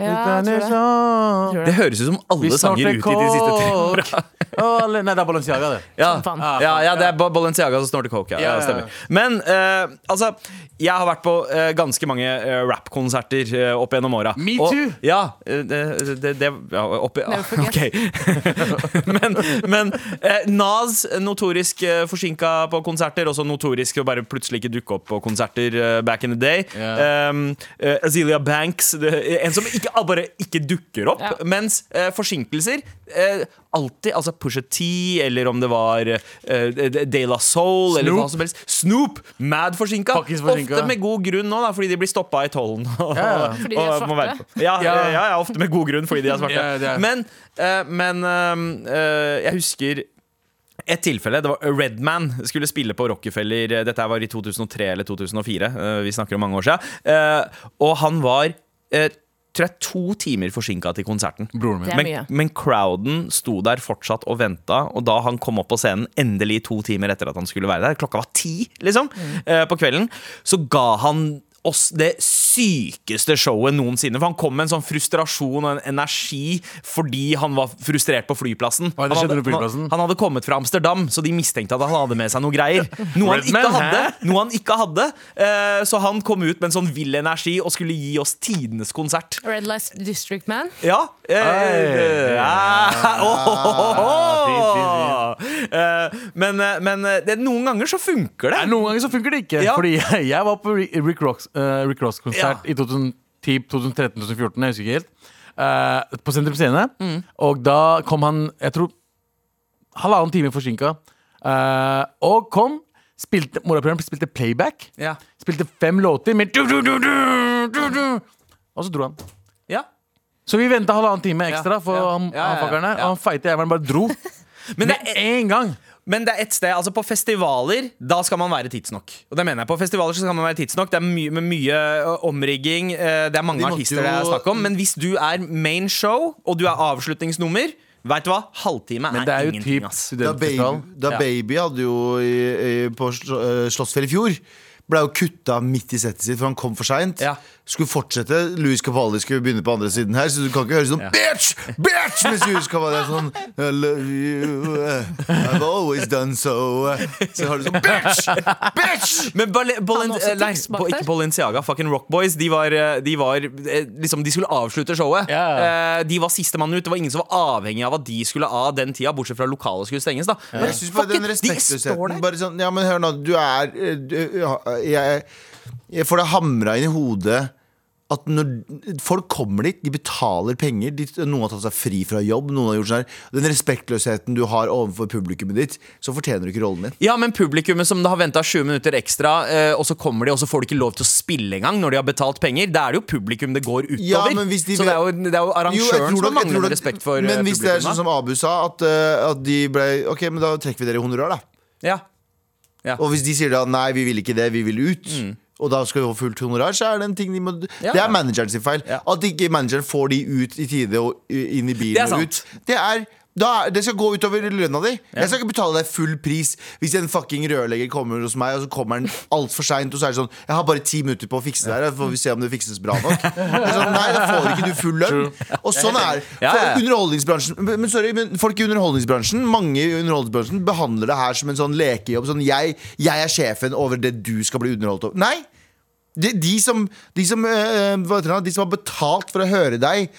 det. Tror Det det. høres ut som alle Vi sanger ut i de siste tre åra. *laughs* Nei, det er Balenciaga, det. Ja, ja, ja, det er Balenciaga som snorter coke. Ja, Ja, ja, ja, ja. stemmer. Men uh, altså, jeg har vært på uh, ganske mange uh, rappkonserter uh, opp gjennom åra. Me Og- too. Ja, eh, det, det, det ja, opp, ja, *laughs* ok. *laughs* men men eh, Nas notorisk uh, forsinka på konserter, også notorisk å bare plutselig ikke dukke opp på konserter eh, back in the day. Yeah. Um, eh, Azealia Banks, det, en som ikke, bare ikke dukker opp. Yeah. Mens eh, forsinkelser eh, alltid Altså Pusha T, eller om det var uh, De La Soul, eller hva som helst. Snoop! Mad forsinka. Forsinka. Ofte med god grunn nå, da, fordi de blir stoppa i tollen. og- Ja, ja. *laughs* Fordi de er svarte. Ja, ja. Ja. ofte med god grunn fordi de er svarte. Er- Men, uh, men uh, jeg husker et tilfelle, det var Redman skulle spille på Rockefeller Dette var i 2003 eller 2004 eh, Vi snakker om mange år siden Eh, Og han var Tror jeg to timer forsinka til konserten. Broren min. Er men, men crowden sto der fortsatt og venta, og da han kom opp på scenen endelig to timer etter at han skulle være der, klokka var ti liksom, eh, på kvelden, så ga han oss det sykeste showet noensinne. For han kom med en sånn frustrasjon og en energi fordi han var frustrert på flyplassen. Hva det han, hadde, på flyplassen? han hadde kommet fra Amsterdam, så de mistenkte at han hadde med seg *laughs* noe greier. Noe han ikke hadde. Noe han ikke hadde uh, Så han kom ut med en sånn vill energi og skulle gi oss tidenes konsert. Red Light District Man. Ja. Uh, uh, ja. Eh, men eh, men eh, det, noen ganger så funker det. Nei, noen ganger så funker det ikke. Ja. Fordi jeg, jeg var på Rick Ross, Rick Ross-konsert Ja. i 2010, 2013, 2014, jeg husker ikke helt. Uh, på Sentrum Scene. Mm. Og da kom han, jeg tror, halvannen time forsinka. Uh, og kom, spilte, morapuleren spilte playback. Ja. Spilte fem låter med du, du, du. Og så dro han. Ja. Så vi venta halvannen time ekstra for ja, han, han og han feite jævelen bare dro. *laughs* Men, det er, en gang! men det er et sted, altså på festivaler, da skal man være tidsnok. Og det mener jeg. På festivaler så skal man være tidsnok. Det er mye, med mye omrigging. Det er mange De artister det er jo- snakk om. Men hvis du er main show, og du er avslutningsnummer, vet du hva? Halvtime Men er, det er jo ingenting, typ ass. Da baby, da baby hadde jo i, i, på Sl- Slottsfjell i fjor ble jo kutta midt i settet sitt, for han kom for seint. Ja. Skulle fortsette. Louis Capaldi skulle begynne på andre siden her, så du kan ikke høre sånn Bitch! Bitch! Mens Louis Capaldi er sånn I love you I've always done so Så har du sånn Bitch! Bitch! Men har eh, nei, ikke Balenciaga, fucking Rock Boys. De var, eh, de var eh, liksom, De skulle avslutte showet. Ja. Eh, De var sistemann ut. Det var ingen som var avhengig av at de skulle av den tida, bortsett fra lokalet skulle stenges. da Men jeg synes bare den de står respektløsheten der. Bare sånn, ja, men hør nå, du er du, ja, jeg, jeg får det hamra inn i hodet at når folk kommer dit, de betaler penger de, Noen har tatt seg fri fra jobb Noen har gjort sånn her Den respektløsheten du har overfor publikummet ditt Så fortjener du ikke rollen din Ja, men publikummet som har venta 20 minutter ekstra, eh, og så kommer de, og så får de ikke lov til å spille engang når de har betalt penger. Da er det jo publikum det går utover. Ja, men hvis de så det er jo, det er jo arrangøren jo, nok- som mangler nok- respekt for publikummet Men hvis det er sånn som Abu sa At, uh, at de ble Ok, men da trekker vi dere i honorar da ja. Og hvis de sier da Nei, vi vil ikke det, vi vil ut Og da skal vi få fullt honorar Så er det en ting de må. Ja, Det er manageren sin feil Ja. At ikke manageren får de ut i tide Og inn i bilen og ut Det er da, det skal gå utover lønna di. Jeg skal ikke betale deg full pris Hvis en fucking rørlegger kommer hos meg Og så kommer han alt for sent Og så er det sånn Jeg har bare ti minutter på å fikse det her får vi se om det fikses bra nok. Det sånn, Nei, da får ikke du full lønn. Og sånn er *laughs* Ja, ja. underholdningsbransjen men, sorry, men folk i underholdningsbransjen Mange i underholdningsbransjen behandler det her som en sånn lekejobb Sånn, jeg, jeg er sjefen over det du skal bli underholdt over. Nei! De, de, som, de, som, øh, hva de som har betalt for å høre deg,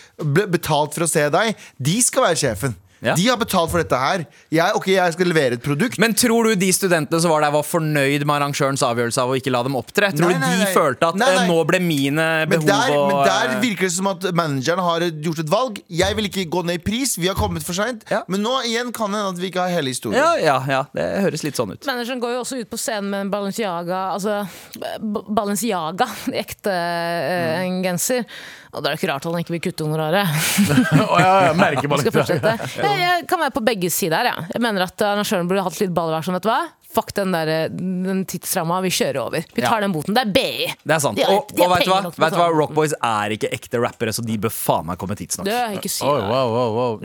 betalt for å se deg, de skal være sjefen. Ja. De har betalt for dette her. Jeg, ok, jeg skal levere et produkt. Men tror du de studentene som var der, var fornøyd med arrangørens avgjørelse av å ikke la dem opptre? Tror Nei, du de nei. følte at Nei, nei. eh, nå ble mine men behov der, og men der eh, virker det som at manageren har gjort et valg. Jeg vil ikke gå ned i pris. Vi har kommet for seint. Ja. Men nå igjen kan det hende at vi ikke har hele historien. ja, ja, ja, det høres litt sånn ut. Manageren går jo også ut på scenen med en Balenciaga Altså Balenciaga, *laughs* ekte eh, en genser. Og da er det ikke rart at han ikke vil kutte honoraret. *laughs* Å, ja, ja, merker bare fortsette. Jeg, jeg kan være på begge sider. Ja. Jeg mener at arrangøren burde hatt litt ballvær. Sånn, vet du hva? Fuck den, der, den tidsramma, vi kjører over. Vi tar Ja. den boten. Det er BI. Det er sant. De har- og og vet du hva? Vet du hva? Rockboys er ikke ekte rappere, så de bør faen meg komme tidsnok. Er ikke si oh, wow, wow, wow.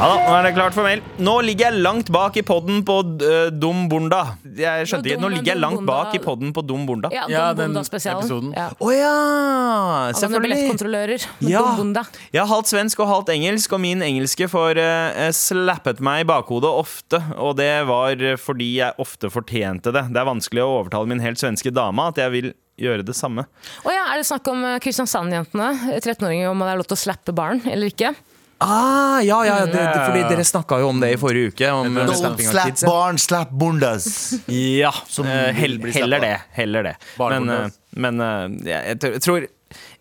Ja da, nå er det klart for mail. Nå ligger jeg langt bak i podden på uh, Dum Bunda. Jeg skjønte ikke, nå ligger jeg langt bak i podden på Dum Bunda. Ja, Ja, Dum den episoden. Ja. Å ja! Alle sånne Selvfølgelig. billettkontrollører. Ja. Dum Bunda. Jeg er halvt svensk og halvt engelsk, og min engelske får uh, slappet meg i bakhodet ofte. Og det var fordi jeg ofte fortjente det. Det er vanskelig å overtale min helt svenske dame at jeg vil gjøre det samme. Å ja, er det snakk om Kristiansand-jentene? 13-åringer om det er lov til å slappe barn eller ikke? Ah, ja, ja, det, det, fordi dere snakka jo om det i forrige uke. Om no, slap kids, ja. barn, slap bundas. *laughs* Ja, Som eh, heller det. Heller det. Men, eh, men eh, jeg, jeg tror-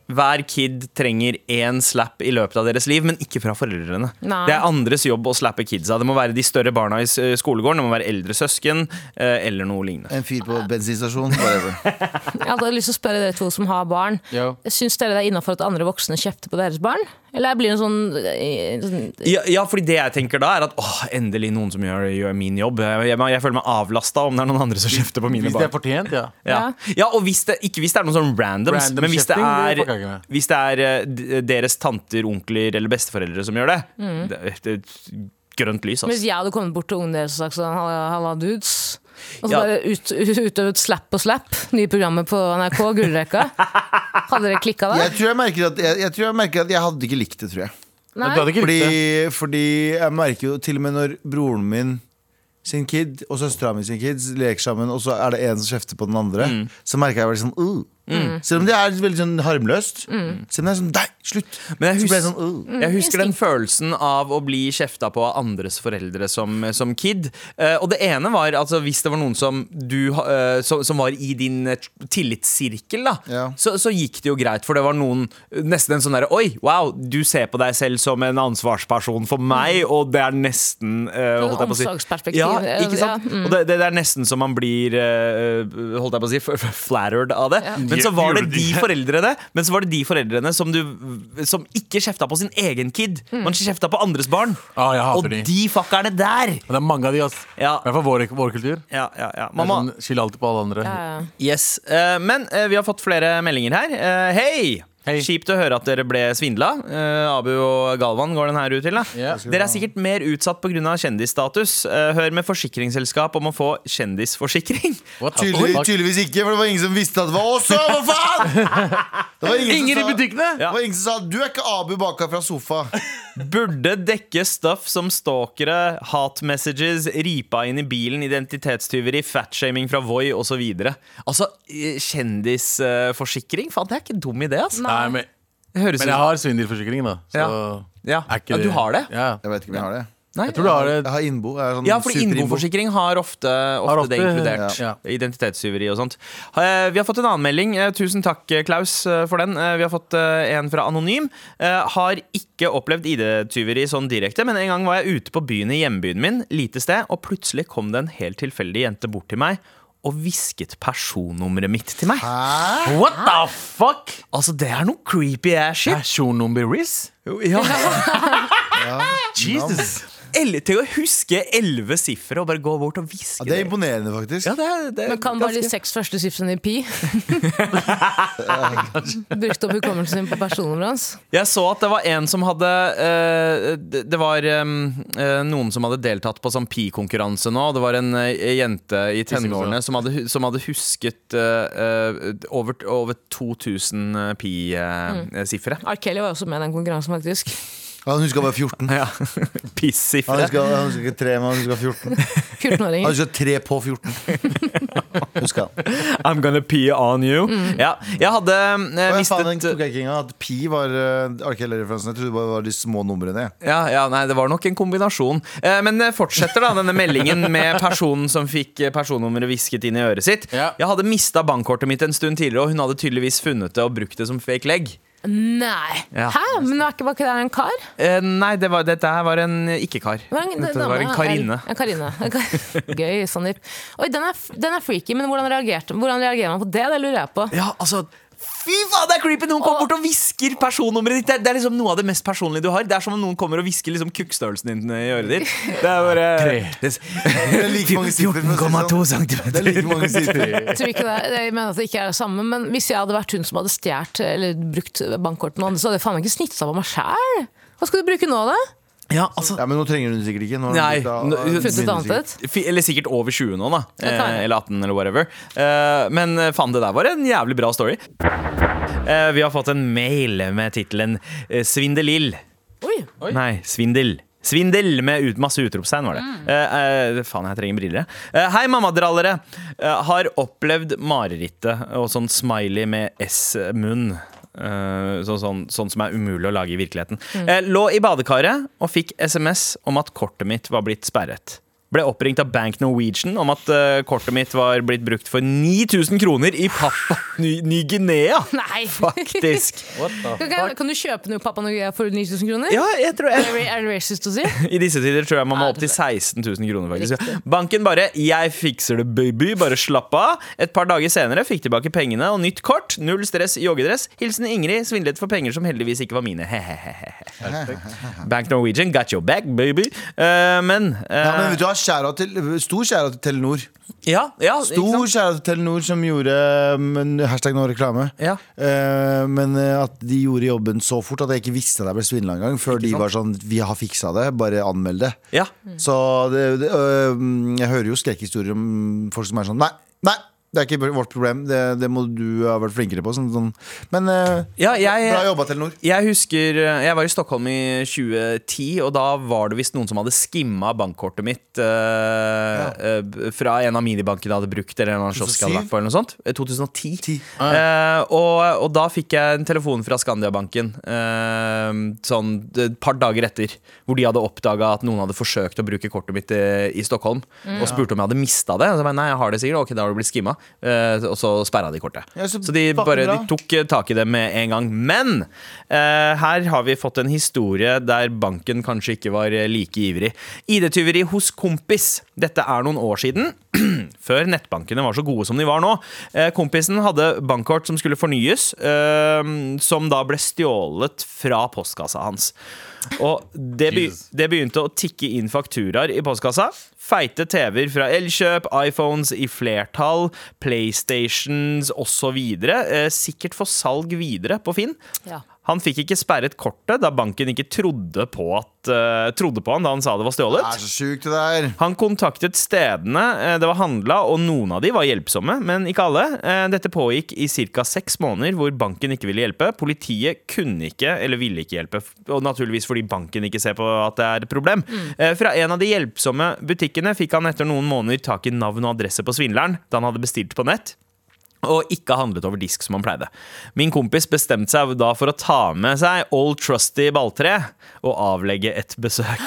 hver kid trenger én slap i løpet av deres liv, men ikke fra foreldrene. Nei. Det er andres jobb å slappe kidsa. Det må være de større barna i skolegården, det må være eldre søsken eh, eller noe lignende. En fyr på bensinstasjon. Whatever. *laughs* Jeg hadde lyst til å spørre dere to som har barn. Jo. Syns dere det er innafor at andre voksne kjefter på deres barn? Eller blir det en sånn, eh, sånn Ja, ja, fordi det jeg tenker da, er at åh, endelig noen som gjør, gjør min jobb. Jeg, jeg, jeg føler meg avlasta om det er noen andre som kjefter på mine Hvis det er barn. fortjent, ja. Ja. ja, og hvis det, ikke hvis det er noen sånn randoms, Random men hvis det, er, hvis det er eh, deres tanter, onkler eller besteforeldre som gjør det, det, det grønt lys. Hvis Altså. jeg hadde kommet bort til ungen deres og sagt sånn Halla, halla dudes. Og så Ja. bare ut, utøvet Slap og Slap, nye programmet på NRK, Gullrekka. Hadde dere klikka da? Jeg tror jeg merker at jeg, jeg, tror jeg, merker at jeg hadde ikke likt det, tror jeg. Nei? Du hadde ikke Fordi, likt det. fordi jeg merker jo til og med når broren min sin kid og søstera mi sin kids leker sammen, og så er det en som kjefter på den andre, så merker jeg bare sånn uh. Selv om det er veldig sånn harmløst. Selv om det er sånn Nei, slutt! Men jeg, så ble jeg hus sånn uh. jeg husker den følelsen av å bli kjefta på av andres foreldre som, som kid. Uh, og det ene var altså hvis det var noen som, du, eh, som, som var i din eh, tillitssirkel, da, Ja. så, så gikk det jo greit. For det var noen nesten en sånn derre Oi, wow, du ser på deg selv som en ansvarsperson for meg, og det er nesten holdt jeg på å si- Omsorgsperspektiv, Ja, ikke sant? ja, mm. Og det, det er nesten så man blir holdt jeg på å si, *laughs* flattered av det. Men så var det de foreldrene Men så var det de foreldrene som, du, som ikke kjefta på sin egen kid. Man kjefta på andres barn. Ah, jeg hater Og de. de fuckerne der! Men det er mange av de, ass. Ja. I hvert fall vår, vår kultur. Ja, ja, ja. Mamma. Sånn, alltid på alle andre. Ja, ja. Yes. uh, men uh, vi har fått flere meldinger her. Uh, Hei! Hei. Kjipt å høre at dere ble svindla. Uh, Abu og Galvan går den her ut til. da yeah. Dere er sikkert mer utsatt pga. kjendisstatus. Uh, hør med forsikringsselskap om å få kjendisforsikring. Tydelig, tydeligvis ikke, for det var ingen som visste at det var oss! Hva faen?! Det var ingen, Ingen i som sa, butikkene! det var ingen som sa 'du er ikke Abu baka fra sofa'. Burde dekke stuff som stalkere, hat messages, ripa inn i bilen, identitetstyveri, fatshaming fra Voi osv. Altså, eh, kjendisforsikring? Faen, det er ikke en dum idé, altså. Nei, men, men jeg har svindelforsikring, da. Så Ja. ja. er ikke ja, du har det? Ja. Jeg vet ikke om jeg har det. Nei, Jeg tror du har det. Jeg har innbo. Jeg sånn Ja, for innboforsikring har ofte, ofte, Har ofte- det inkludert. ja. Identitetstyveri og sånt. Eh, Vi har fått en annen melding. Eh, Tusen takk, Klaus, eh, for den. Vi har fått en fra Anonym. Eh, Har ikke opplevd ID-tyveri sånn direkte, men en gang var jeg ute på byen i hjembyen min, lite sted, og plutselig kom det en helt tilfeldig jente bort til meg og hvisket personnummeret mitt til meg. What the fuck? Altså, det er noe creepy ass shit. Personnummer Riz? Ja. *laughs* Jesus. Eller til å huske elleve sifre og bare gå bort og hviske Ja, det er imponerende, faktisk. Ja, det er, det er Men kan bare de seks første sifrene i pi? *laughs* Brukt opp hukommelsen sin på personnummeret hans? Jeg så at det var en som hadde uh, Det var um, uh, noen som hadde deltatt på sånn pi-konkurranse nå. Det var en uh, jente i tenårene som hadde, som hadde husket over, over 2000 pi-sifre. R. Kelly var også med i den konkurransen, faktisk. Han huska bare 14. Ja. Han *laughs* Piss-sifre. huska, han huska ikke tre, men han huska *laughs* 14. Han 14-åringer. huska tre på 14. *laughs* Huska han. I'm gonna pee on you. Ja, jeg hadde eh, mistet faen, den. At pi var uh, referansen Jeg trodde det bare var de små numrene. Ja, ja, nei, det var nok en kombinasjon. Eh, men fortsetter da, denne meldingen med personen som fikk eh, personnummeret hvisket inn i øret sitt. Ja. Jeg hadde mista bankkortet mitt en stund tidligere, og hun hadde tydeligvis funnet det og brukt det som fake leg. Nei! Ja. Hæ? Men var ikke, var ikke det en kar? Eh, nei, det var, dette her var en ikke-kar. Det var en, Dette var en karinne Karine. En Karine. En kar- *laughs* Gøy, Sandeep. Oi, den er, den er freaky, men hvordan, reagerte, hvordan reagerer man på det? Det lurer jeg på. Ja, altså Fy faen, det er creepy! Noen kommer bort og hvisker personnummeret ditt. Det er, det er liksom noe av det mest personlige du har. Det er som om noen kommer og hvisker liksom kukkstørrelsen din i øret ditt. Det er bare Tre. Det er like mange siffer, for å si det sånn. cm. Det er like mange siffer. *laughs* *laughs* Jeg tror ikke det, jeg mener at det ikke er det samme, men hvis jeg hadde vært hun som hadde stjålet eller brukt bankkortet noen, så hadde jeg faen meg ikke snitsa på meg sjæl. Hva skal du bruke nå, da? Ja, altså Ja, men nå trenger hun det sikkert ikke. Nå har hun Nei, annet sikkert. et? Eller sikkert over 20 nå, da. Eh, eller 18, eller whatever. Eh, men eh, faen, det der var en jævlig bra story. Eh, vi har fått en mail med tittelen eh, 'Svindelill'. Oi. Nei, svindel. Svindel med ut, masse utropstegn, var det. Mm. Uh, uh, faen, jeg trenger briller. Uh, Eh, hei, mammadrallere. Uh, har opplevd marerittet og sånn smiley med S-munn. Eh, så, sånn, sånn som er umulig å lage i virkeligheten. Eh, lå i badekaret og fikk SMS om at kortet mitt var blitt sperret. Ble oppringt av Bank Norwegian om at uh, kortet mitt var blitt brukt for 9000 kroner i Papua *laughs* Ny- Ny-Guinea. Nei! Faktisk. *laughs* Kan, kan du kjøpe noe Pappa Noguea for 9000 kroner? Ja, jeg tror jeg Er det, racist å si? *laughs* I disse tider tror jeg man må opp til det 16 000 kroner. faktisk Banken bare 'jeg fikser det, baby', bare slapp av. Et par dager senere fikk tilbake pengene og nytt kort. Null stress, joggedress. Hilsen Ingrid, svindlet for penger som heldigvis ikke var mine. Bank Norwegian, got your back, baby. Uh, men, uh, Ja, men shout-out til, Stor skjæra til Telenor. ja, ja, Stor kjære skjæra til Telenor som gjorde men, Hashtag nå reklame. Ja. Eh, men eh, at de gjorde jobben så fort at jeg ikke visste at jeg ble svindla engang. Før de var sånn Vi har fiksa det, bare anmeld det. Ja. Så det, det, øh, jeg hører jo skrekkhistorier om folk som er sånn Nei, nei, det er ikke vårt problem. Det, det må du ha vært flinkere på. Sånn, sånn. Men eh, Ja, jeg- bra jobba, Telenor. Jeg husker eh, Jeg var i Stockholm i 2010, og da var det visst noen som hadde skimma bankkortet mitt eh, eh, fra en av minibankene jeg hadde brukt, eller en annen kiosk jeg hadde vært på, eller noe sånt. Eh, 2010. Ti. Eh, og, og da fikk jeg en telefon fra Skandiabanken eh, sånn et par dager etter, hvor de hadde oppdaga at noen hadde forsøkt å bruke kortet mitt i, i Stockholm, og spurte om jeg hadde mista det. Og så, jeg, Nei, jeg har det sikkert. Ok, da har det blitt skimma. Eh, og så sperra de kortet. Ja, så så de bare de tok eh, tak i det med en gang. Men eh, her har vi fått en historie der banken kanskje ikke var eh, like ivrig. ID-tyveri hos kompis. Dette er noen år siden. *clears throat* Før nettbankene var så gode som de var nå. Eh, kompisen hadde bankkort som skulle fornyes, eh, som da ble stjålet fra postkassa hans. Og det, be det begynte å tikke inn fakturaer i postkassa. Feite TV-er fra Elkjøp, iPhones i flertall, PlayStations osv. Eh, sikkert for salg videre på Finn. Ja. Han fikk ikke sperret kortet da banken ikke trodde på, at, uh, trodde på han da han sa det var stjålet. Det er så sykt det der. Han kontaktet stedene eh, det var handla, og noen av de var hjelpsomme, men ikke alle. Eh, Dette pågikk i ca. seks måneder hvor banken ikke ville hjelpe. Politiet kunne ikke, eller ville ikke hjelpe, og naturligvis fordi banken ikke ser på at det er et problem. Eh, Fra en av de hjelpsomme butikkene fikk han etter noen måneder tak i navn og adresse på svindleren da han hadde bestilt på nett. Og ikke handlet over disk som han pleide. Min kompis bestemte seg da for å ta med seg Old Trusty balltre og avlegge et besøk.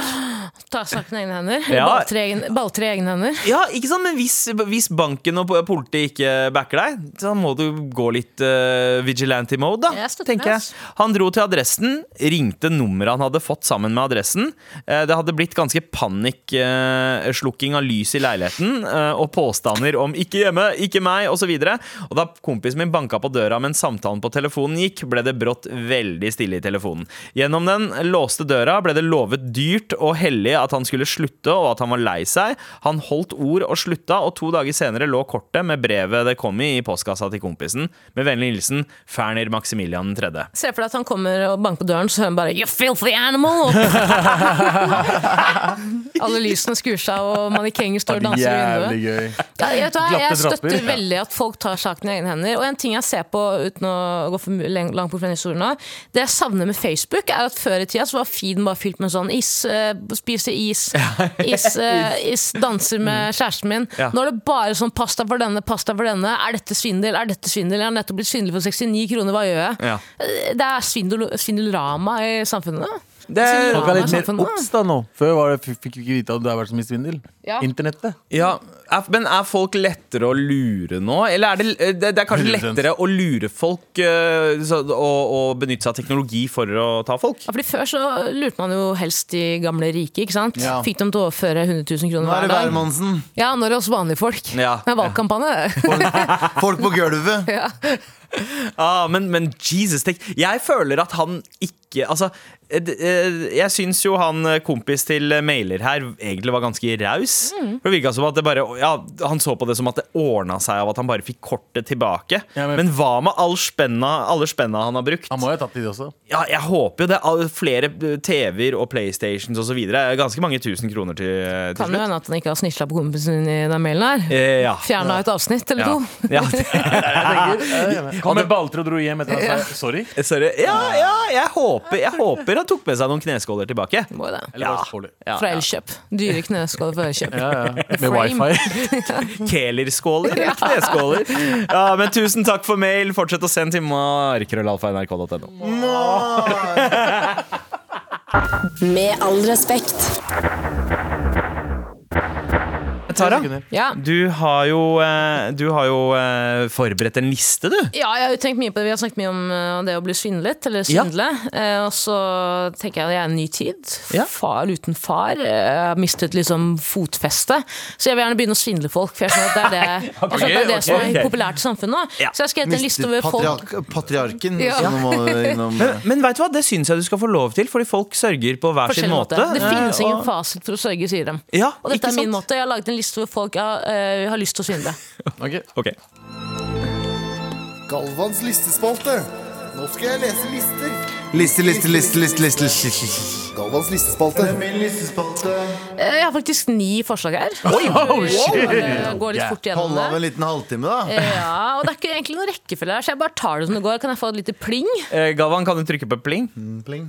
Ta saken i egne hender. *laughs* Ja. Balltre, i balltre i egne hender. Ja, ikke sant, men hvis, hvis banken og politiet ikke backer deg, så må du gå litt uh, vigilante mode, da. Jeg tenker jeg. Han dro til adressen, ringte nummeret han hadde fått sammen med adressen. Eh, det hadde blitt ganske panikkslukking av lys i leiligheten, uh, og påstander om 'ikke hjemme', 'ikke meg', osv. Og da kompisen min banka på døra mens samtalen på telefonen gikk, ble det brått veldig stille i telefonen. Gjennom den låste døra ble det lovet dyrt og hellig at han skulle slutte, og at han var lei seg. Han holdt ord og slutta, og to dager senere lå kortet med brevet det kom i, i postkassa til kompisen. Med vennlig hilsen Ferner Maximilian 3. Se for deg at han kommer og banker på døren, så hører han bare 'You filthy animal!' *laughs* Alle lysene skrur seg, og mannekenger står og danser i vinduet. Gøy. Ja, jeg, hva, jeg støtter trapper. veldig at folk tar saken i egne hender. Og en ting jeg ser på uten å gå for langt bort fra den historien nå, det jeg savner med Facebook, er at før i tida så var feeden bare fylt med sånn is, eh, spiser is, *laughs* is, uh, *laughs* is, danser med kjæresten min. Ja. Nå er det bare sånn pasta for denne, pasta for denne. Er dette svindel? Er dette svindel? Jeg har nettopp blitt svindel for 69 kroner, hva gjør jeg? Ja. Eh, Det er svindel, svindelrama i samfunnet. Det, Folk er litt mer Samfunnet. obs da nå. Før var det, fikk vi ikke vite at det har vært så mye svindel. Ja. Internettet. ja, er, men er folk lettere å lure nå? Eller er det, det, det er kanskje lettere å lure folk eh, så, og, og benytte seg av teknologi for å ta folk? Ja, fordi Før så lurte man jo helst de gamle rike. ikke sant? Ja. Fikk dem til å overføre 100 000 kroner Nå er hver det dag. Nå Ja, det er oss vanlige folk. Ja. Det er valgkampanje. Folk på gulvet. *laughs* ja. Ah, men, men Jesus, tenk Jeg føler at han ikke Altså, eh, eh, jeg syns jo han eh, kompis til mailer her egentlig var ganske raus. Mm. For Det virka som at det bare Ja, han så på det som at det ordna seg av at han bare fikk kortet tilbake. Ja, men- men, hva med all spenna, alle spenna han har brukt? Han må jo ha tatt det også. Ja, jeg håper jo det. Flere TV-er og PlayStations osv. Ganske mange tusen kroner til, til Kan jo slutt. hende at han ikke har snitcha på kompisen i den mailen her. Eh, ja. Fjerna et avsnitt eller Ja. to. ja. *laughs* *laughs* Kom med balltre og dro hjem etter at han sa sorry. Sorry. Ja, ja, jeg håper, jeg håper han tok med seg noen kneskåler tilbake. Må det. Ja. Ja, Fra. Elkjøp. Dyre kneskåler fra Elkjøp. Ja, ja. Med wifi. *laughs* Kelerskåler. Kneskåler. Ja, men tusen takk for mail. Fortsett å sende til markrøllalfa.nrk.no. *laughs* Med all respekt. Tara, Ja. du har jo, eh, du har jo eh, forberedt en liste, du. ja, jeg har jo tenkt mye på det. Vi har snakket mye om eh, det å bli svindlet, eller Ja. svindle. Eh, og så tenker jeg at jeg er en ny tid. Ja. Far uten far. Jeg har mistet liksom fotfeste. Så jeg vil gjerne begynne å svindle folk. For jeg skjønner at det er *laughs* det, okay, det, er det som er populært i samfunnet nå. Ja. Så jeg har skrevet en liste over folk patriark patriarken. Ja. Innom *laughs* Men, men vet du hva, det syns jeg du skal få lov til, fordi folk sørger på hver sin måte. måte. Det finnes Eh, ingen og- fasit for å sørge, sier de. Ja, Og dette ikke er min sant? måte. Jeg har laget en liste hvor folk ja, eh, har lyst til å svindle. *laughs* Okay. Ok. Galvans listespalte. Nå skal jeg lese lister. Liste, liste, liste, liste, liste, liste. Galvans listespalte. Min listespalte. Eh, Jeg har faktisk ni forslag her. *laughs* Oh, Går, shit. eh, går litt fort gjennom Hold av en liten halvtime, da. Ja, og det er ikke egentlig noen rekkefølge her, så jeg bare tar det som det går. Kan jeg få et lite pling? Eh, Galvan, kan du trykke på pling? Pling.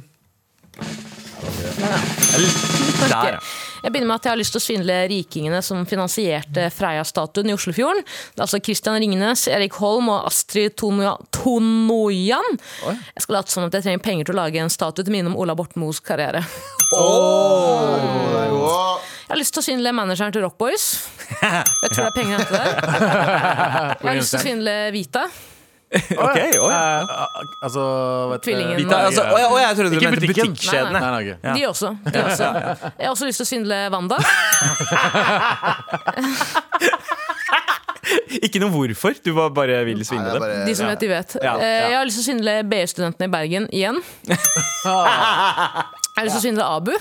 Der, ja. Jeg begynner med at jeg har lyst til å svindle rikingene som finansierte Freia-statuen i Oslofjorden. Det er altså Christian Ringnes, Erik Holm og Astrid Tonoyan. Jeg skal late som at jeg trenger penger til å lage en statue til minne om Ola Borten Moes karriere. Jeg har lyst til å svindle manageren til Rock Boys. *laughs* Jeg tror det er penger å hente der. Jeg har lyst til å svindle Vita. *laughs* Ok, oi. Eh, altså Tvillingen. Vita, altså, å, ja, å, jeg trodde du mente butikkjedene. Nei, nei, ok. De også. De også. Jeg har også lyst til å svindle Wanda. *laughs* Ikke noe hvorfor, du var bare vil svindle dem. De som vet, de vet. Ja, Eh, ja. Jeg har lyst til å svindle BI-studentene i Bergen igjen. *laughs* Jeg har lyst til å svindle Abu.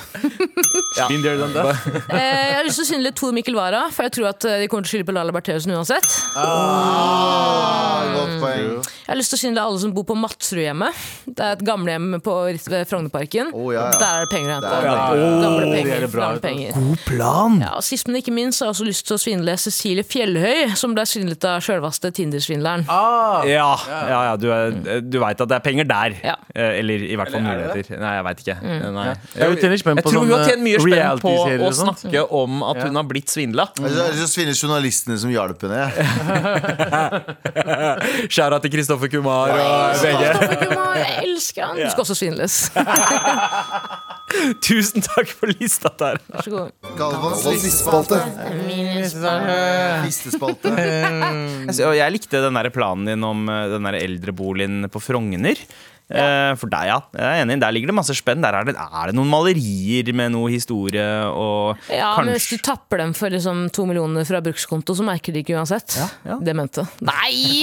Been there, done that. Eh, Jeg har lyst til å svindle Tor Mikkel Wara, for jeg tror at eh, de kommer til å skylde på Lala Bertheussen uansett. Oh, Godt poeng. Jeg har lyst til å svindle alle som bor på Matsrudhjemmet. Det er et gamlehjem på ved Frognerparken. Oh, ja, ja. Der er det penger å hente. Er Gamle Oh, penger. er gamle penger. God plan! Ja, og Sist, men ikke minst, har jeg også lyst til å svindle Cecilie Fjellhøy, som ble svindlet av sjølvaste Tinder-svindleren. Ah, Ja, ja, ja du, er- du veit at det er penger der. Ja. Eh, Eller i hvert fall er muligheter. Nei, jeg veit ikke. Nei. Jeg jeg, Jeg tror hun har tjent mye spenn på å snakke om at hun har blitt svindla. Jeg har lyst til journalistene som hjalp henne. jeg. *laughs* Skjæra til Kristoffer Kumar og VG. Kumar, jeg elsker han! Du skal også svindles. *laughs* *laughs* Tusen takk for lista der. Vær så god. Galvans listespalte. Listespalte. Jeg likte den der planen din om eh, den der eldreboligen på Frogner. Ja. For der, ja, jeg er enig, der ligger det masse spenn. Der er det, er det noen malerier med noe historie og Ja, men hvis du tapper dem for liksom to millioner fra brukskonto, så merker de ikke uansett. ja. Det mente *laughs* Nei!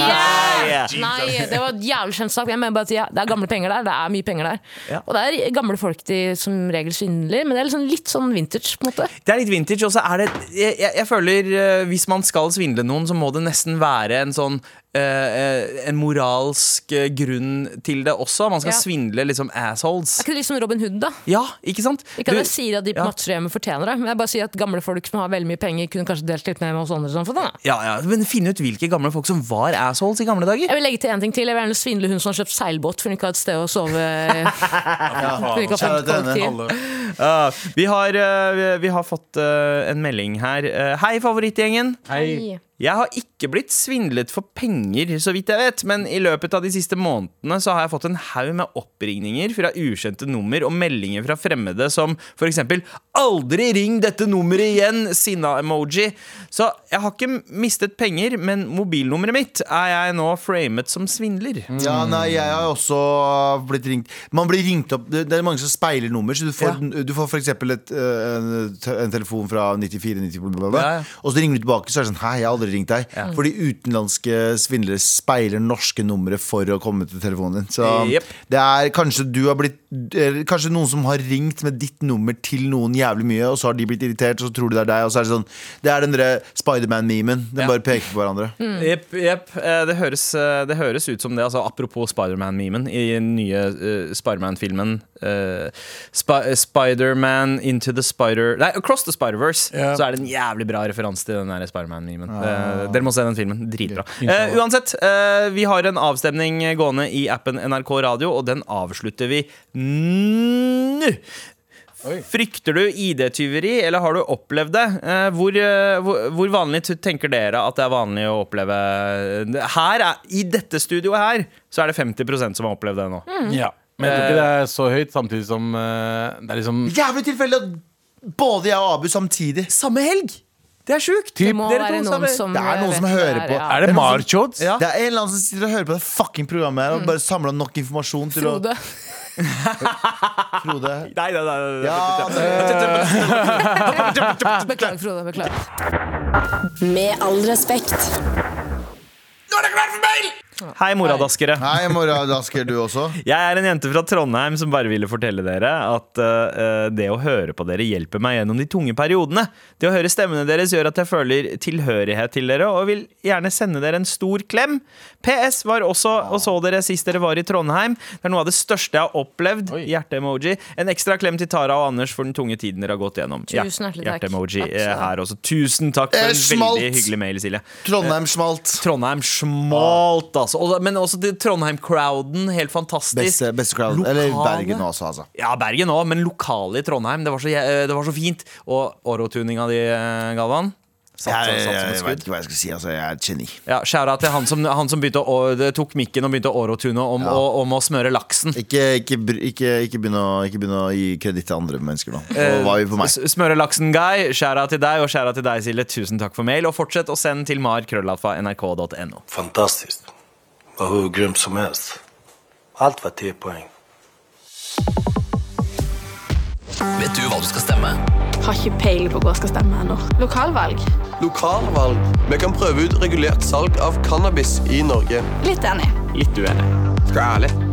Nei! Nei, det var jævlig kjent sak. Jeg mener bare at ja, Det er gamle penger der. Det er mye penger der. Ja. Og det er gamle folk de som regel svindler, men det er liksom litt sånn vintage. på en måte Det er litt vintage, og så er det jeg, jeg, jeg føler eh, Hvis man skal svindle noen, så må det nesten være en sånn En moralsk eh, grunn til det også. Man skal Ja. svindle liksom assholes. Er ikke det liksom Robin Hood, da? Ja, ikke sant? Ikke at jeg sier at de på ja. Matsrudhjemmet fortjener det, men jeg bare sier at gamle folk som har veldig mye penger, kunne kanskje delt litt mer med oss andre. samfunnet, da. ja, ja, Men finne ut hvilke gamle folk som var assholes i gamle dager. Jeg vil legge til en ting til. Jeg vil gjerne svindle hun som har kjøpt seilbåt, for hun ikke har et sted å sove. *laughs* For. Ja, vi, har, eh, vi, vi har fått eh, en melding her. Eh, Hei, favorittgjengen. Hei. Jeg har ikke blitt svindlet for penger, så vidt jeg vet, men i løpet av de siste månedene så har jeg fått en haug med oppringninger fra ukjente nummer og meldinger fra fremmede som eksempel 'Aldri ring dette nummeret igjen!' sinna-emoji. Så jeg har ikke mistet penger, men mobilnummeret mitt er jeg nå framet som svindler. Ja, nei, jeg har også blitt ringt Man blir ringt opp Det er mange som speiler nummer, så du får, du får for eksempel øh, en, telefon fra 94, 90, bla, bla, bla, Ja, ja. og så ringer du tilbake, så er det sånn Hei, jeg har aldri ringt deg. Fordi utenlandske svindlere speiler norske numre for å komme til telefonen din. Så yep. det er kanskje du har blitt Kanskje noen som har ringt med ditt nummer til noen jævlig mye, og så har de blitt irritert, og så tror de det er deg, og så er det sånn Det er den derre Spiderman-memen. Den Ja. bare peker på hverandre. Jepp, Mm. Yep. Det, høres, eh, det høres ut som det. Altså, apropos Spiderman-memen i den nye uh, Spiderman-filmen. Uh, Sp Spiderman into the Spider Nei, Across the Spider-Verse. Yep. Så er det en jævlig bra referanse til den der Spiderman-memen. Eh, dere må se den filmen. Dritbra. Uh, uansett, eh, vi har en avstemning gående i appen NRK Radio, og den avslutter vi nå. Oi. Frykter du ID-tyveri, eller har du opplevd det? Eh, hvor, eh, hvor, hvor vanlig tenker dere at det er vanlig å oppleve Her er, I dette studioet her så er det 50% som har opplevd det nå. Ja. Men jeg tror ikke det er så høyt, samtidig som eh, det er liksom Jævlig tilfeldig at både jeg og Abu samtidig. Samme helg! Det er sjukt! Det må Dere noen som Det er noen som hører det på. Ja. Er det Marchods? Ja. Det er en eller annen som sitter og hører på det fucking programmet her og bare samler nok informasjon til Frode. å Frode. *laughs* Nei, nei, nei, nei. Ja, det, *laughs* Beklager, Frode. Beklager. Med all respekt. Hei, moradaskere. Hei, moradasker, du også. *laughs* Jeg er en jente fra Trondheim som bare ville fortelle dere at uh, det å høre på dere hjelper meg gjennom de tunge periodene. Det å høre stemmene deres gjør at jeg føler tilhørighet til dere og vil gjerne sende dere en stor klem. PS var også og så dere sist dere var i Trondheim. Det er noe av det største jeg har opplevd. Hjerte-emoji. En ekstra klem til Tara og Anders for den tunge tiden dere har gått gjennom. Tusen hjertelig takk. Hjerte-emoji eh, her også. Tusen takk for en smalt. veldig hyggelig mail, Silje. Trondheim smalt. Trondheim smalt, altså. Og- Men også til Trondheim-crowden. Helt fantastisk. Beste, beste crowd. Eller Bergen også, altså. Ja, Bergen òg, men lokale i Trondheim. Det var så, eh, det var så fint. Og orotuninga di, eh, Galvan. Satt, Jeg, jeg, jeg skudd. vet ikke hva jeg skal si. Altså, jeg er et geni. Ja, Skjæra til han som, han som å, tok mikken og begynte å orotune om, Ja. om å smøre laksen. Ikke, ikke, ikke, ikke, begynne å, ikke begynne å gi kreditt til andre mennesker nå. Eh, Smøre laksen-guy. Skjæra til deg, og skjæra til deg, Silje. Tusen takk for mail. Og fortsett å sende til mar.krøllalfa.nrk.no. Fantastiskt. Var hur grymt som helst. Allt var 10 poäng. Vet du hva du skal stemme? Har ikke peiling på hva jeg skal stemme ennå. Lokalvalg? Lokalvalg. Vi kan prøve ut regulert salg av cannabis i Norge. Litt enig. Litt uenig. Skal jeg være ærlig?